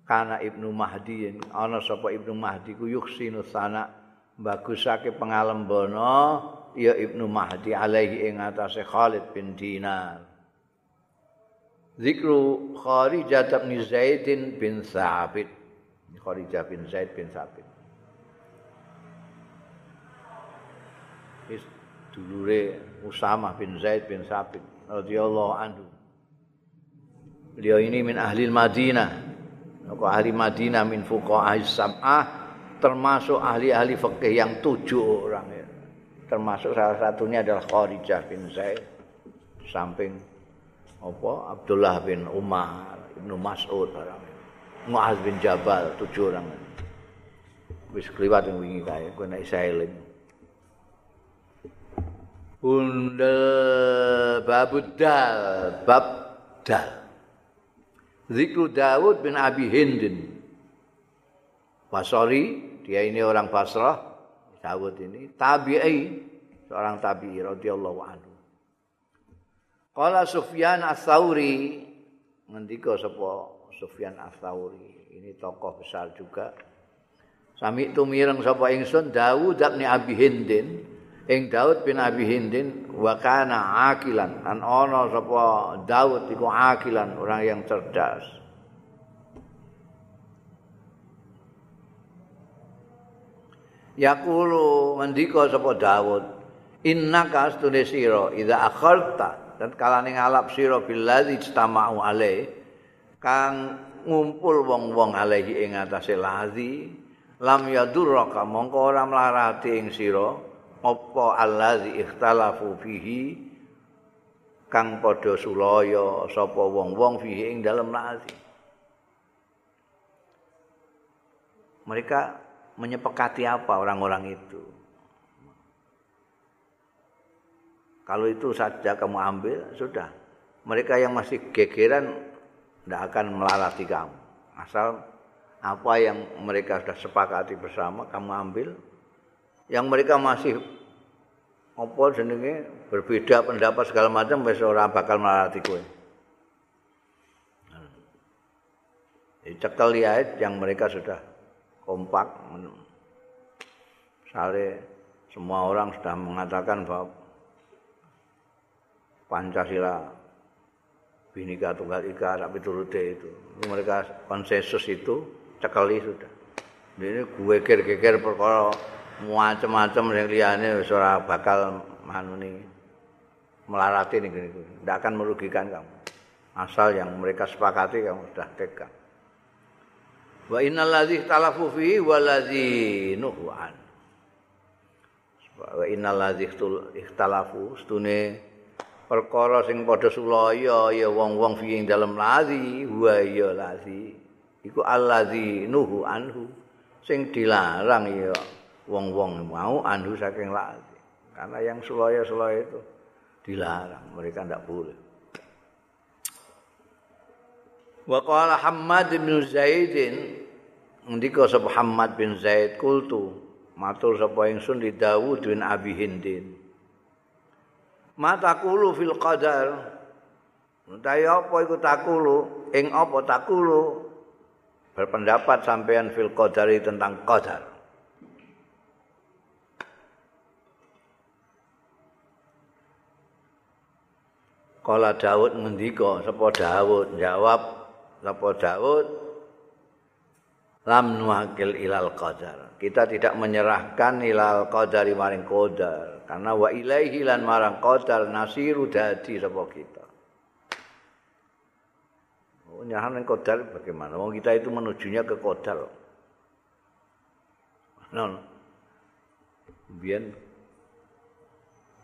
Karena Ibnu Mahdi ana sapa Ibnu Mahdi ku yuksinu sana bagusake pengalembono ya Ibnu Mahdi alaihi ing atase Khalid bin Dinar. Zikru Kharijah bin Zaid bin Sabit. Kharijah bin Zaid bin Sabit. Is dulure Usama bin Zaid bin Sabit radhiyallahu anhu. Beliau ini min ahli Madinah. Aku ahli Madinah min fuqaha sab'ah termasuk ahli-ahli fikih yang tujuh orang ya. termasuk salah satunya adalah Kharijah bin Zaid samping apa Abdullah bin Umar Ibnu Mas'ud Muaz bin Jabal tujuh orang wis kliwat wingi kae kowe nek isa Bunda babudal bab dal Zikru Dawud bin Abi Hindin Basori dia ini orang Basrah Dawud ini tabi'i seorang tabi'i radhiyallahu anhu. Qala Sufyan Ats-Tsauri ngendika sapa Sufyan Ats-Tsauri ini tokoh besar juga. Sami itu mireng sapa ingsun Dawud bin Abi Hindin ing Daud bin Abi Hindin wa kana akilan. An ana sapa Daud iku akilan orang yang cerdas. Yaqulu ngendika sapa Daud innaka astune sira idza akharta. Dan kalane ngalap sira billazi istama'u ale kang ngumpul wong-wong alaihi ing atase lazi lam yadurraka mongko ora mlarati ing sira apa allazi ikhtalafu fihi kang padha sulaya sapa wong-wong fihi ing dalem lazi mereka menyepakati apa orang-orang itu. Kalau itu saja kamu ambil, sudah. Mereka yang masih gegeran tidak akan melalati kamu. Asal apa yang mereka sudah sepakati bersama, kamu ambil. Yang mereka masih apa jenenge berbeda pendapat segala macam wis ora bakal melalati kowe. Cekel lihat yang mereka sudah kompak misalnya semua orang sudah mengatakan bahwa Pancasila Binika Tunggal Ika tapi turute itu mereka konsensus itu cekali sudah ini gue geger-geger perkara macam-macam yang liane suara bakal manuni. Melarati nih gini, tidak akan merugikan kamu. Asal yang mereka sepakati kamu sudah pegang Wa innal ladzi ikhtalafu fihi wal ladzi nuhu an. Wa innal ladzi ikhtalafu stune perkara sing padha sulaya ya wong-wong fi ing dalem ladzi wa ya ladzi iku allazi nuhu anhu. Sing dilarang ya wong-wong mau anhu saking ladzi. Karena yang sulaya-sulaya itu dilarang, mereka tidak boleh. Wa qala Hammad bin Zaidin ngendika sapa Muhammad bin Zaid kultu matur sapa ingsun di Dawud bin Abi Hindin. Mata kulu fil qadar? Utawi apa iku takulu ing apa takulu berpendapat sampean fil qadari tentang qadar Kala Dawud ngendika sapa Dawud jawab Sapa Daud lam nuakil ilal qadar. Kita tidak menyerahkan ilal qadari maring qadar karena wa ilaihi lan marang qadar nasiru dadi sapa kita. Oh, nyahan qadar bagaimana? Wong kita itu menujunya ke qadar. Non. Biyen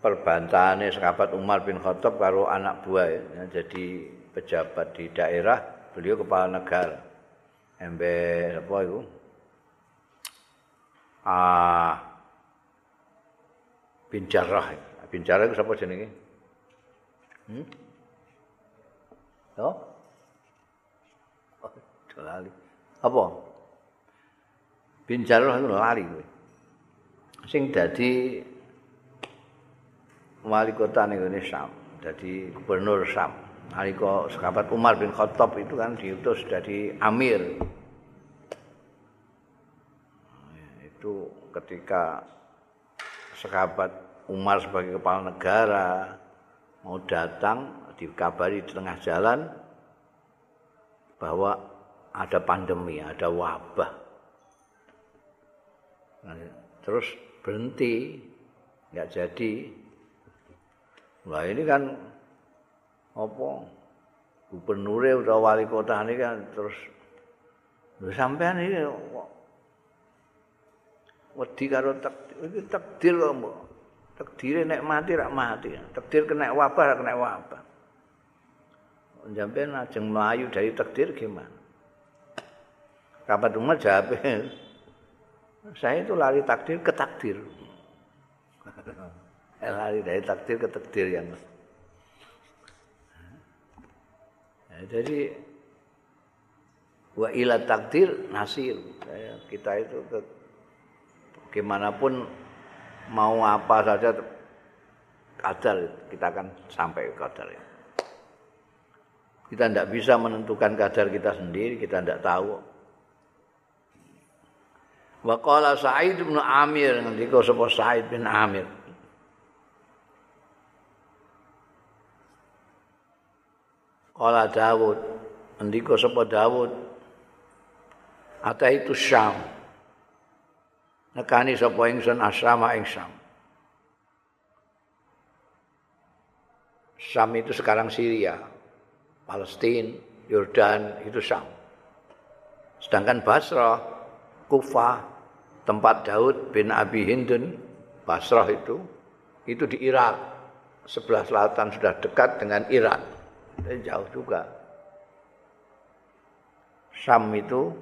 perbantahane sahabat Umar bin Khattab karo anak buah ya, jadi pejabat di daerah beliau kepala negara. Embe apa itu? Ah bin Jarrah. Bin Jarrah itu siapa jenenge? Hmm? oh lali. Apa? Bin Jarrah itu lali sing dadi wali kota Indonesia dadi gubernur Sam Nalika sahabat Umar bin Khattab itu kan diutus jadi amir. Itu ketika sahabat Umar sebagai kepala negara mau datang dikabari di tengah jalan bahwa ada pandemi, ada wabah. Nah, terus berhenti, nggak jadi. Wah ini kan apa? Gubernur utawa wali kota ini kan terus sampean iki wedi karo takdir takdir kok mbok. Takdire nek mati rak mati. Takdir kena wabah rak kena wabah. Sampean ajeng melayu dari takdir gimana? Kapan umar jawab saya itu lari takdir ke takdir lari dari takdir ke takdir yang jadi wa ila takdir nasir. Kita itu ke, gimana pun mau apa saja kadar kita akan sampai ke kadar ya. kita tidak bisa menentukan kadar kita sendiri kita tidak tahu wa qala sa'id bin amir ngendika sapa sa'id bin amir Kala Dawud, ndika sapa Dawud? Ata itu Syam. Nekani sapa ingsun asrama ing Syam. Syam itu sekarang Syria, Palestina, Yordan itu Syam. Sedangkan Basrah, Kufah, tempat Daud bin Abi Hindun, Basrah itu, itu di Irak. Sebelah selatan sudah dekat dengan Irak. Jauh juga. Sam itu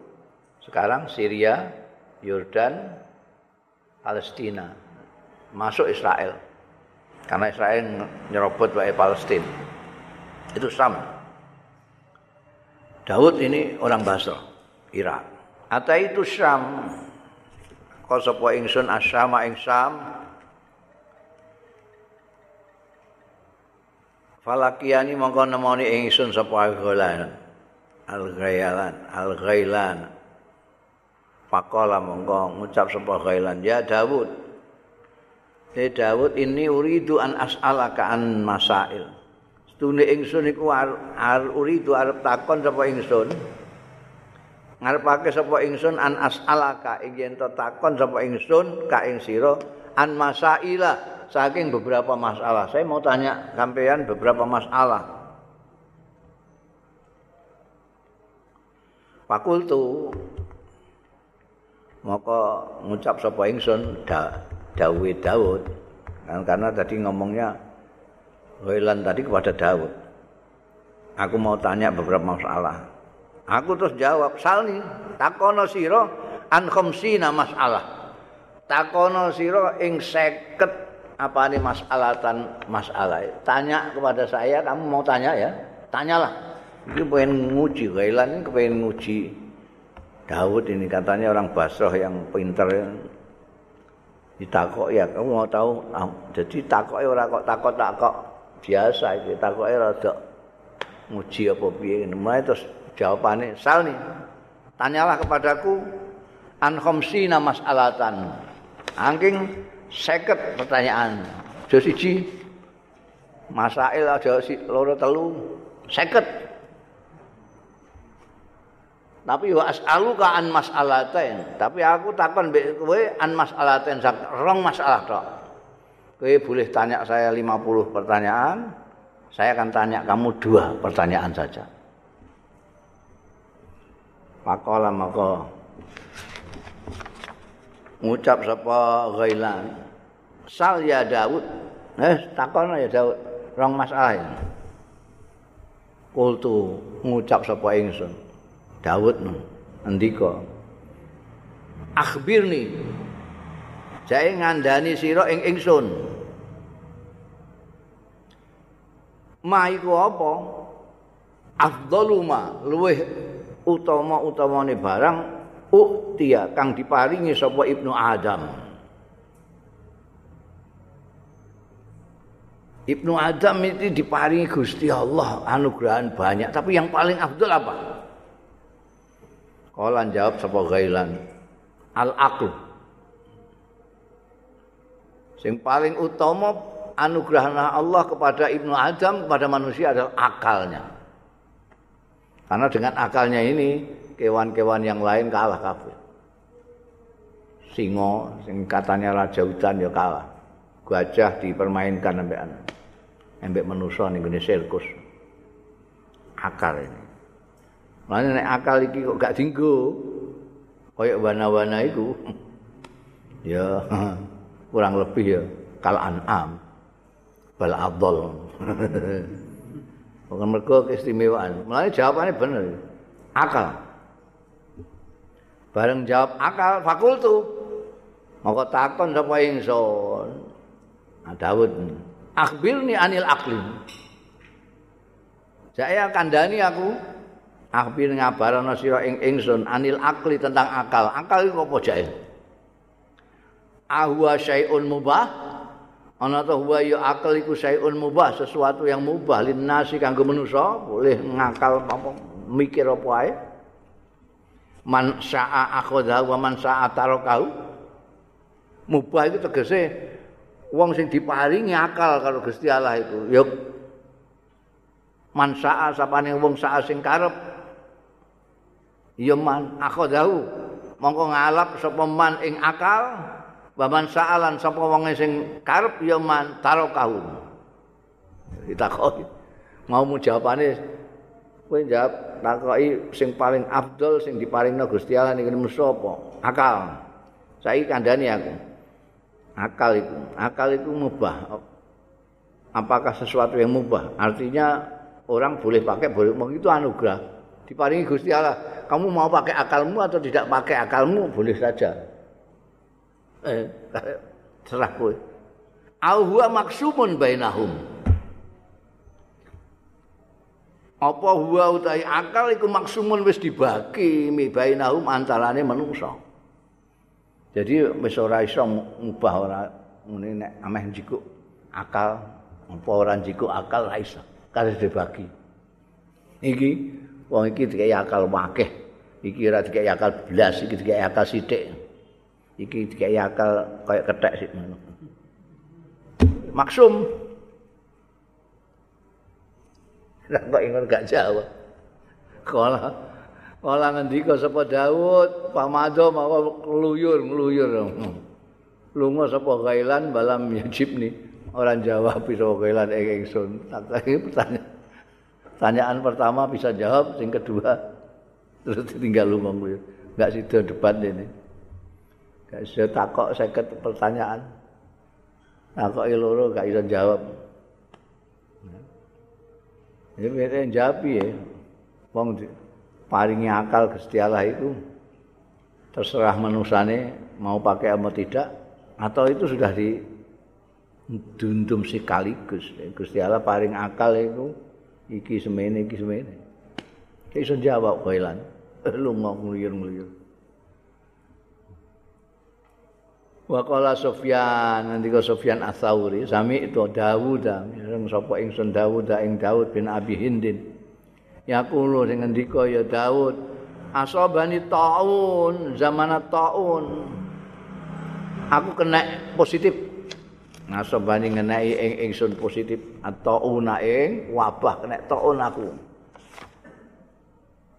sekarang Syria, Yordan, Palestina, masuk Israel. Karena Israel nyerobot wae Palestina. Itu Sam. Daud ini orang Basra, Irak. Ata itu Sam. Kau sapa ingsun asama ing Sam, Falakiani mongko nemoni ingsun sapa al-ghailan. Al-ghailan, al-ghailan. Pakola mongko ngucap sapa ghailan, ya Dawud. Ya Dawud ini uridu an as'alaka an masail. Stune ingsun iku ar uridu arep takon sapa ingsun. Ngarepake sapa ingsun an as'alaka ing yen takon sapa ingsun ka ing sira an masaila saking beberapa masalah. Saya mau tanya sampean beberapa masalah. Fakultu. Maka ngucap sapa ingsun da, Dawe Daud kan karena tadi ngomongnya Ghailan tadi kepada Daud aku mau tanya beberapa masalah. Aku terus jawab salni takono sira an khamsina masalah. Takono sira ing 50 apa ini masalatan masalah? Tanya kepada saya kamu mau tanya ya? Tanyalah. Ini pengen nguji Ghailan ini pengen nguji. Daud ini katanya orang Basrah yang pinter ditakok ya kamu mau tahu? Ah, jadi takok ora kok takok takok biasa iki takok rada nguji apa piye mulai terus jawabane sal nih tanyalah kepadaku an khamsina mas'alatan. Angking seket pertanyaan. Aja siji. Masail aja si loro telu. Seket. Tapi wa as'aluka an mas'alatain. Tapi aku takon mbek kowe an mas'alatain. Rong masalah tok. Kowe boleh tanya saya 50 pertanyaan, saya akan tanya kamu dua pertanyaan saja. Pakola maka ngucap sapa Ghailan. Sal ya Daud. Eh takon ya Daud. Rong masalah ini. Kultu ngucap sapa ingsun. Daud ndika akhbirni jae ngandani sira ing ingsun ma iku apa afdaluma luweh utama-utamane barang uktia kang diparingi sapa Ibnu Adam Ibnu Adam itu diparingi Gusti Allah anugerah banyak tapi yang paling afdal apa? Kala jawab sapa gailan. Al aql. Sing paling utama anugerah Allah kepada Ibnu Adam kepada manusia adalah akalnya. Karena dengan akalnya ini kewan-kewan yang lain kalah kabeh. Singo sing katanya raja hutan ya kalah. Gajah dipermainkan sampai anak. Sampai manusia ning sirkus. Akal ini. Mana nek akal iki kok gak dinggo. Kayak wana-wana iku. ya kurang lebih ya kal an'am. Bal adol. Bukan mereka keistimewaan. Mulai jawabannya benar. Akal. Bareng jawab akal, fakultu. Maka takon sapa ingsun. Nah, Daud. Akhbirni anil akli. Saya kandani aku Akhbir ngabarana sira ing ingsun anil akli tentang akal. Akal iku apa jae? Ahwa syai'un mubah? Ana ta huwa ya akal iku syai'un mubah, sesuatu yang mubah linnasi kanggo manusa, boleh ngakal apa mikir apa ae. Man sa'a akhadha wa man sa'a tarakau. Mubah itu tegese wong sing diparingi akal karo Gusti Allah itu. Ya man sa'a sapane wong sa'a sing karep. Ya man akhadahu mongko ngalap sapa man ing akal baman saalan sapa wong sing karep ya man tarokahu ditakoki mau jawabane kowe jawab takoki sing paling afdol sing diparingna Gusti Allah niku sapa akal. Saiki kandhani aku. Akal itu akal itu mubah. Apakah sesuatu yang mubah? Artinya orang boleh pakai boleh itu anugerah. Diparingi Gusti Allah. Kamu mau pakai akalmu atau tidak pakai akalmu? Boleh saja. Eh, serah kowe. Au huwa maksumun bainahum. Apa huwa utai akal iku maksumun wis dibagi mi bainahum antarane manungsa. Jadi wis ora iso ngubah ora ngene nek ameh jikuk akal apa ora jikuk akal ra iso. Kare dibagi. Iki wong iki dikai akal wakeh iki ora dikai akal blas iki dikai akal sithik iki dikai akal kaya kethek sik ngono maksum kok ingon gak jawab? Kala kala ngendika sapa Daud pamado mawa ngluyur ngluyur. Lunga sapa gailan balam yajib orang jawab sapa gailan ing ingsun. Tak pertanyaan Tanyaan pertama bisa jawab, yang kedua terus tinggal lu ngomong. Enggak sido debat ini. gak iso takok seket pertanyaan. Takok loro gak iso jawab ini beda jawab ya wong paringi akal Gusti Allah itu terserah manusane mau pakai apa tidak atau itu sudah di dundum sekaligus. Gusti Allah paring akal itu iki semene iki semene. Iso jawab kowe lan lu ngluyur-ngluyur. Wa qala Sufyan nanti kok Sufyan Ats-Tsauri sami itu Dawud mireng sapa ingsun Dawud ing Dawud bin Abi Hindin. Ya kulo sing ngendika ya Dawud asobani taun zaman taun. Aku kena positif. Asobani ngenai ing ingsun positif. Atau una ing wabah kena taun aku.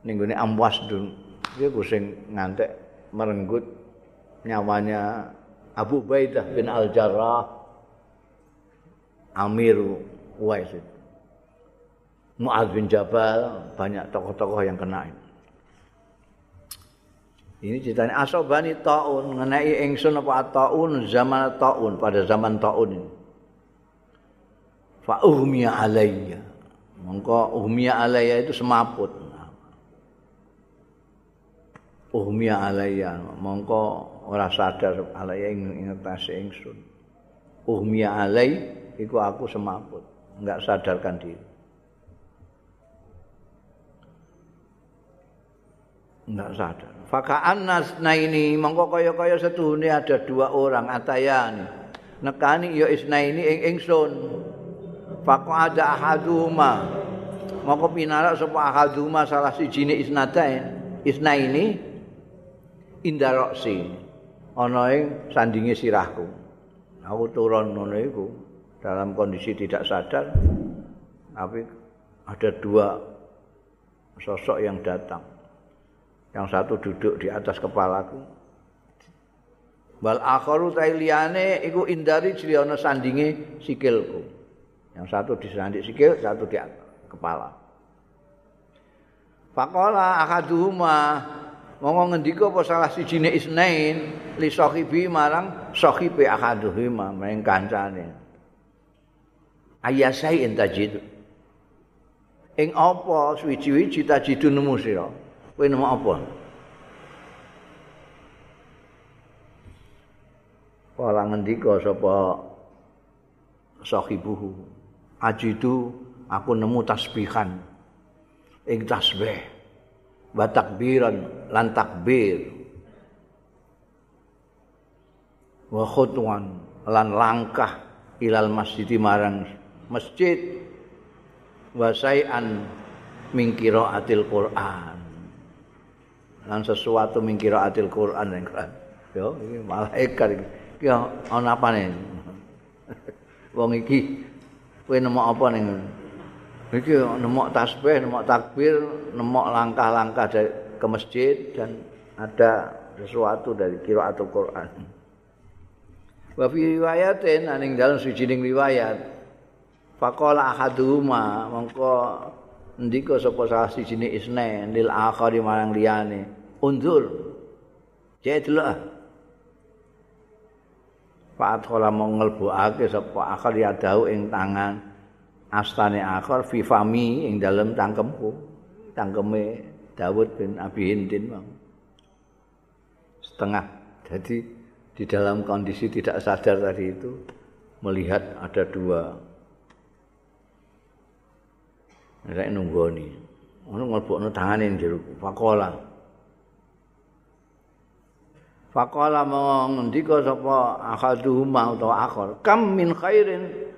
Ning gone amwas dun iki sing ngantek merenggut nyawanya Abu Baidah bin Al-Jarrah Amir Uwais Mu'ad bin Jabal banyak tokoh-tokoh yang kena ini. Ceritanya asobani taun mengenai ingsun apa taun zaman taun pada zaman taun ini. Fa uhmiya alayya. Mongko uhmiya alayya itu semaput. Uhmiya alayya. Mongko ora sadar alaya ing ngetasi ingsun. Uhmiya alai iku aku semaput, enggak sadarkan diri. Enggak sadar. Faka'an nasna ini mongko kaya-kaya setuhune ada dua orang atayani. Nekani ya isna ini ing ingsun. Faqa ada ahaduma. Mongko pinarak sapa ahaduma salah siji ne isnadain. Isna indaroksi. ana ing sandinge sirahku. Aku turun ngono iku dalam kondisi tidak sadar. Tapi ada dua sosok yang datang. Yang satu duduk di atas kepalaku. Wal akharu tailiyane iku indari jli ana sandinge sikilku. Yang satu di sandik sikil, satu di atas kepala. Faqala ahaduhuma Monggo ngendika apa salah sijine isnain li sahibi marang sahibi ahaduhuma maring kancane. Ayasai entajid. Ing apa suwi-wiji tajidu nemu sira? Kowe nemu apa? Kala ngendika sapa sahibuhu. Ajidu aku nemu tasbihan. Ing tasbih. Wa takbiran lan takbir. Wa khutwan lan langkah ilal masjid marang masjid. Wa sayan min qiraatil Qur'an. Lan sesuatu min qiraatil Qur'an yang kan yo iki malaikat iki. Iki ana apane? Wong iki kowe nemu apa ning Iki nemok tasbih, nemok takbir, nemok langkah-langkah dari ke masjid dan ada sesuatu dari qiraatul Quran. Wa fi riwayatin aning dalem sujining riwayat faqala ahaduhuma mongko ndika sapa salah isne lil akhari marang liyane unzur jek delok Pak Thola mau ngelbuake sapa akhir ya ing tangan astane akhir fi fami ing dalem tangkemku tangkeme Dawud bin Abi Hindin bang. setengah. Jadi di dalam kondisi tidak sadar tadi itu melihat ada dua. Nek nunggoni ono nglebokno tangane njero fakola. Fakola mau ngendika sapa akhaduhuma utawa akhir kam min khairin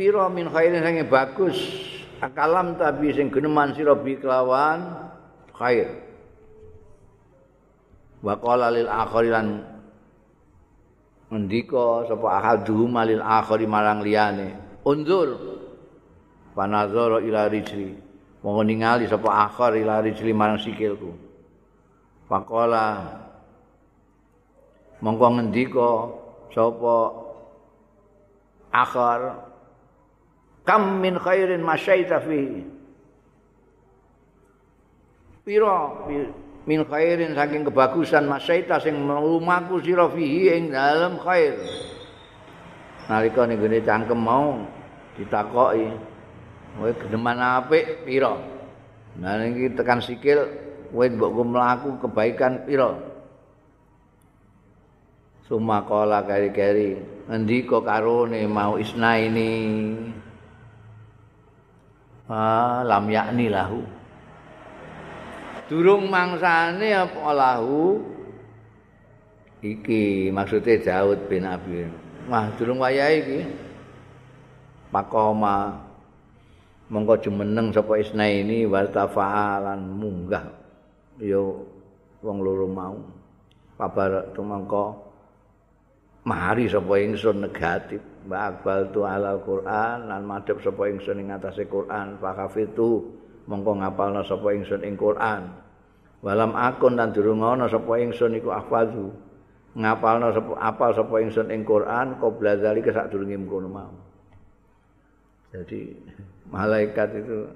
pira min khairin sing bagus. Akalam tapi sing geneman sira bi kelawan khair. Wa qala lil akhirilan ngendika sapa ahadu malil akhiri marang liyane. Unzur. Panazara ila rijli. Monggo ningali sapa akhir ila rijli marang sikilku. Faqala monggo ngendika sapa akhir kam min khairin masyaita fi. Pira min khairin saking kebagusan masyaita sing lumaku sira fihi ing dalem khair. Nalika ning gone cangkem mau ditakoki kowe geneman apik pira? Nah iki tekan sikil kowe mbok mlaku kebaikan pira? Sumakola kari-kari ngendika karone mau isna ini ah lam yakni lahu. Durung mangsane apa lahu? Iki maksude Daud bin Abi. Wah durung wayahe iki. Pakoma. Mongko jumeneng sapa isna ini wartafaalan munggah. Yo wong loro mau. Kabar tumangka mari sapa ingsun negatif ba'bal tu alal Quran lan madhep sapa ingsun ing atase Quran fakafitu mongko ngapalna sapa ingsun ing Quran. Walam akun lan durung ana sapa ingsun iku ahfazu. Ngapalna sapa apal sapa ingsun ing Quran qabla zalika sadurunge mkono mau. Jadi malaikat itu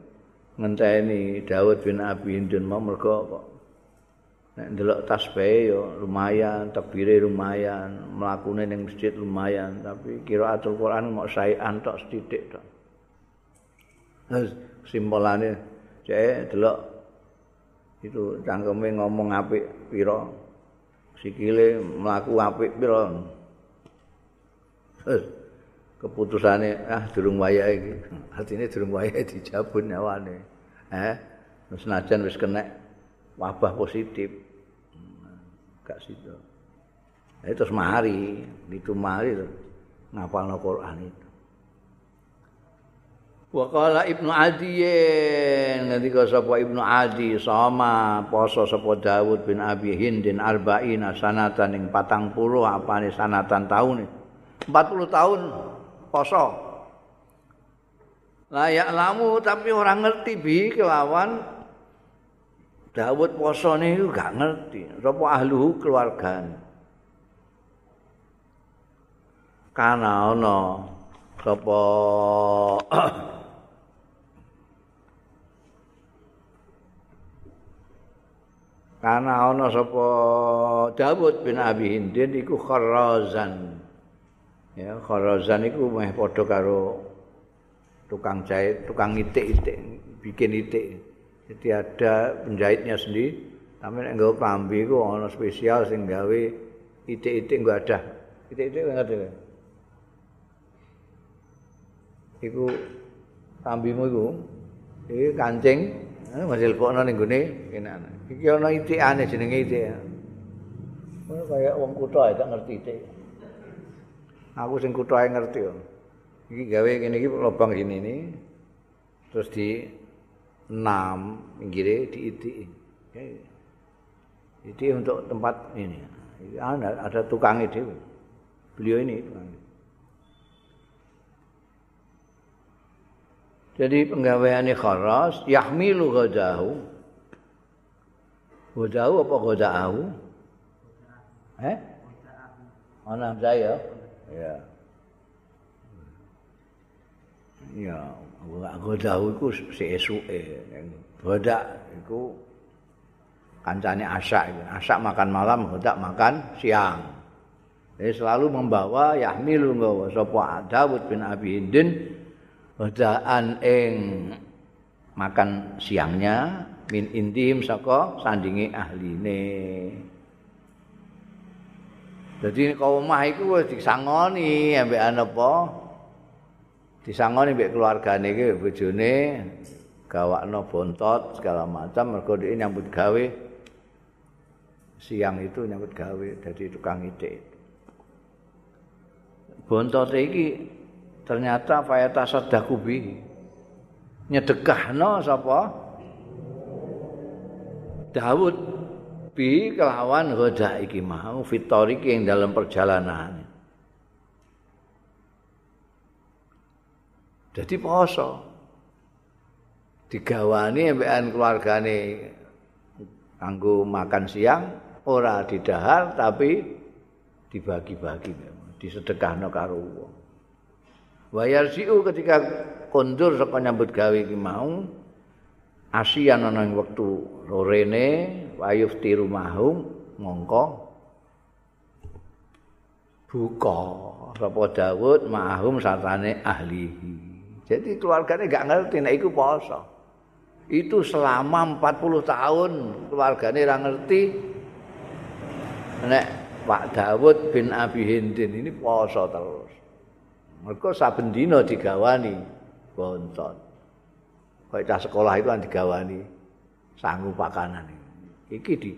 ngenteni Daud bin Abi Hindun mau mergo kok nek ndelok tasbih yo lumayan, tebire lumayan, mlakune ning masjid lumayan, tapi kiraatul Quran mau saean tok sithik tok. Simpolane cek delok. Itu cangkeme ngomong apik pira? Sikile mlaku apik pira? Keputusane ah durung wayah iki. Artine durung wayah dijabun nyawane. Eh senajan wis kena wabah positif gak situ. Itu terus mari itu mari ngapalno Quran itu. Wa qala Ibnu Adi ngendika sapa Ibnu Adi sama poso sapa Daud bin Abi Hindin arba'ina sanatan ing 40 apane sanatan taun 40 tahun poso. Layak lamu tapi orang ngerti bi kelawan Daud poso niku gak ngerti sapa ahluhu keluargane kana ana sapa Karena ana sapa Dawud bin Abi Hindin iku kharazan. Ya, kharazan iku meh padha karo tukang jahit, tukang itik-itik, bikin itik. Jadi ada penjahitnya sendiri. Tapi nek nggawa klambi iku ana spesial sing gawe itik-itik nggo ada. Itik-itik ngerti ya? Iku klambimu iku iki kancing, masih lebokno ning gone kene iki ana itikane jenenge itik. Ngono kaya wong kutha ae tak ngerti itik. Aku sing kutha ae ngerti. Iki gawe ngene iki lubang gini ini. Terus di enam pinggire di itik. Itu untuk tempat ini. Ada, ada tukang itu. Beliau ini tukang. Jadi penggawaiannya kharas, yahmilu ghadahu, Godahu apa godahu? Eh? Ana saya. Ya. Ya, godahu iku sesuke. Godak iku kancane asak itu. Asak makan malam, godak makan siang. Jadi selalu membawa yahmilu nggawa sapa Dawud bin Abi Hindin godaan ing makan siangnya min intim saka sandingi ahline. Dadi kaum omah iku wis disangoni ambek apa? Disangoni ambek keluargane iki bojone gawakno bontot segala macam mergo dhek nyambut gawe siang itu nyambut gawe dadi tukang itik. Bontot iki ternyata fayata sadakubi nyedekahno sapa? Daud bi kelawan goda iki mau fitori ing dalam perjalanan. Jadi poso. Digawani ambekan keluargane kanggo makan siang ora didahar tapi dibagi-bagi disedekahno karo wong. Wayar siu ketika kondur saka nyambut gawe iki mau asian ana ing wektu lorene wayuf tiru mongko buka sapa Daud mahum satane ahlihi jadi keluarganya gak ngerti nek iku poso itu selama 40 tahun keluarganya ora ngerti nek Pak Dawud bin Abi Hindin ini poso terus. Mereka saben dina digawani bontot. Kayak cah sekolah itu kan digawani sanggup pakanan. Iki di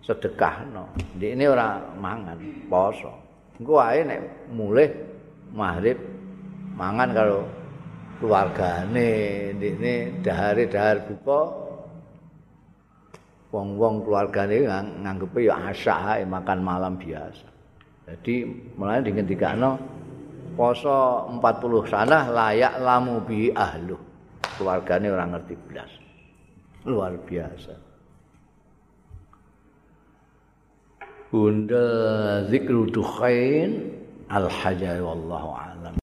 sedekah no. Ini orang mangan poso. Engko ae nek mulih maghrib mangan kalau keluargane ini dahare-dahar buka wong-wong keluargane nganggepe ya asak makan malam biasa. Jadi mulai dingendikano poso 40 sana layak lamu bi ahlu. Keluargane orang ngerti belas. Luar biasa. Bunda zikru dukhain al-hajar wallahu alam.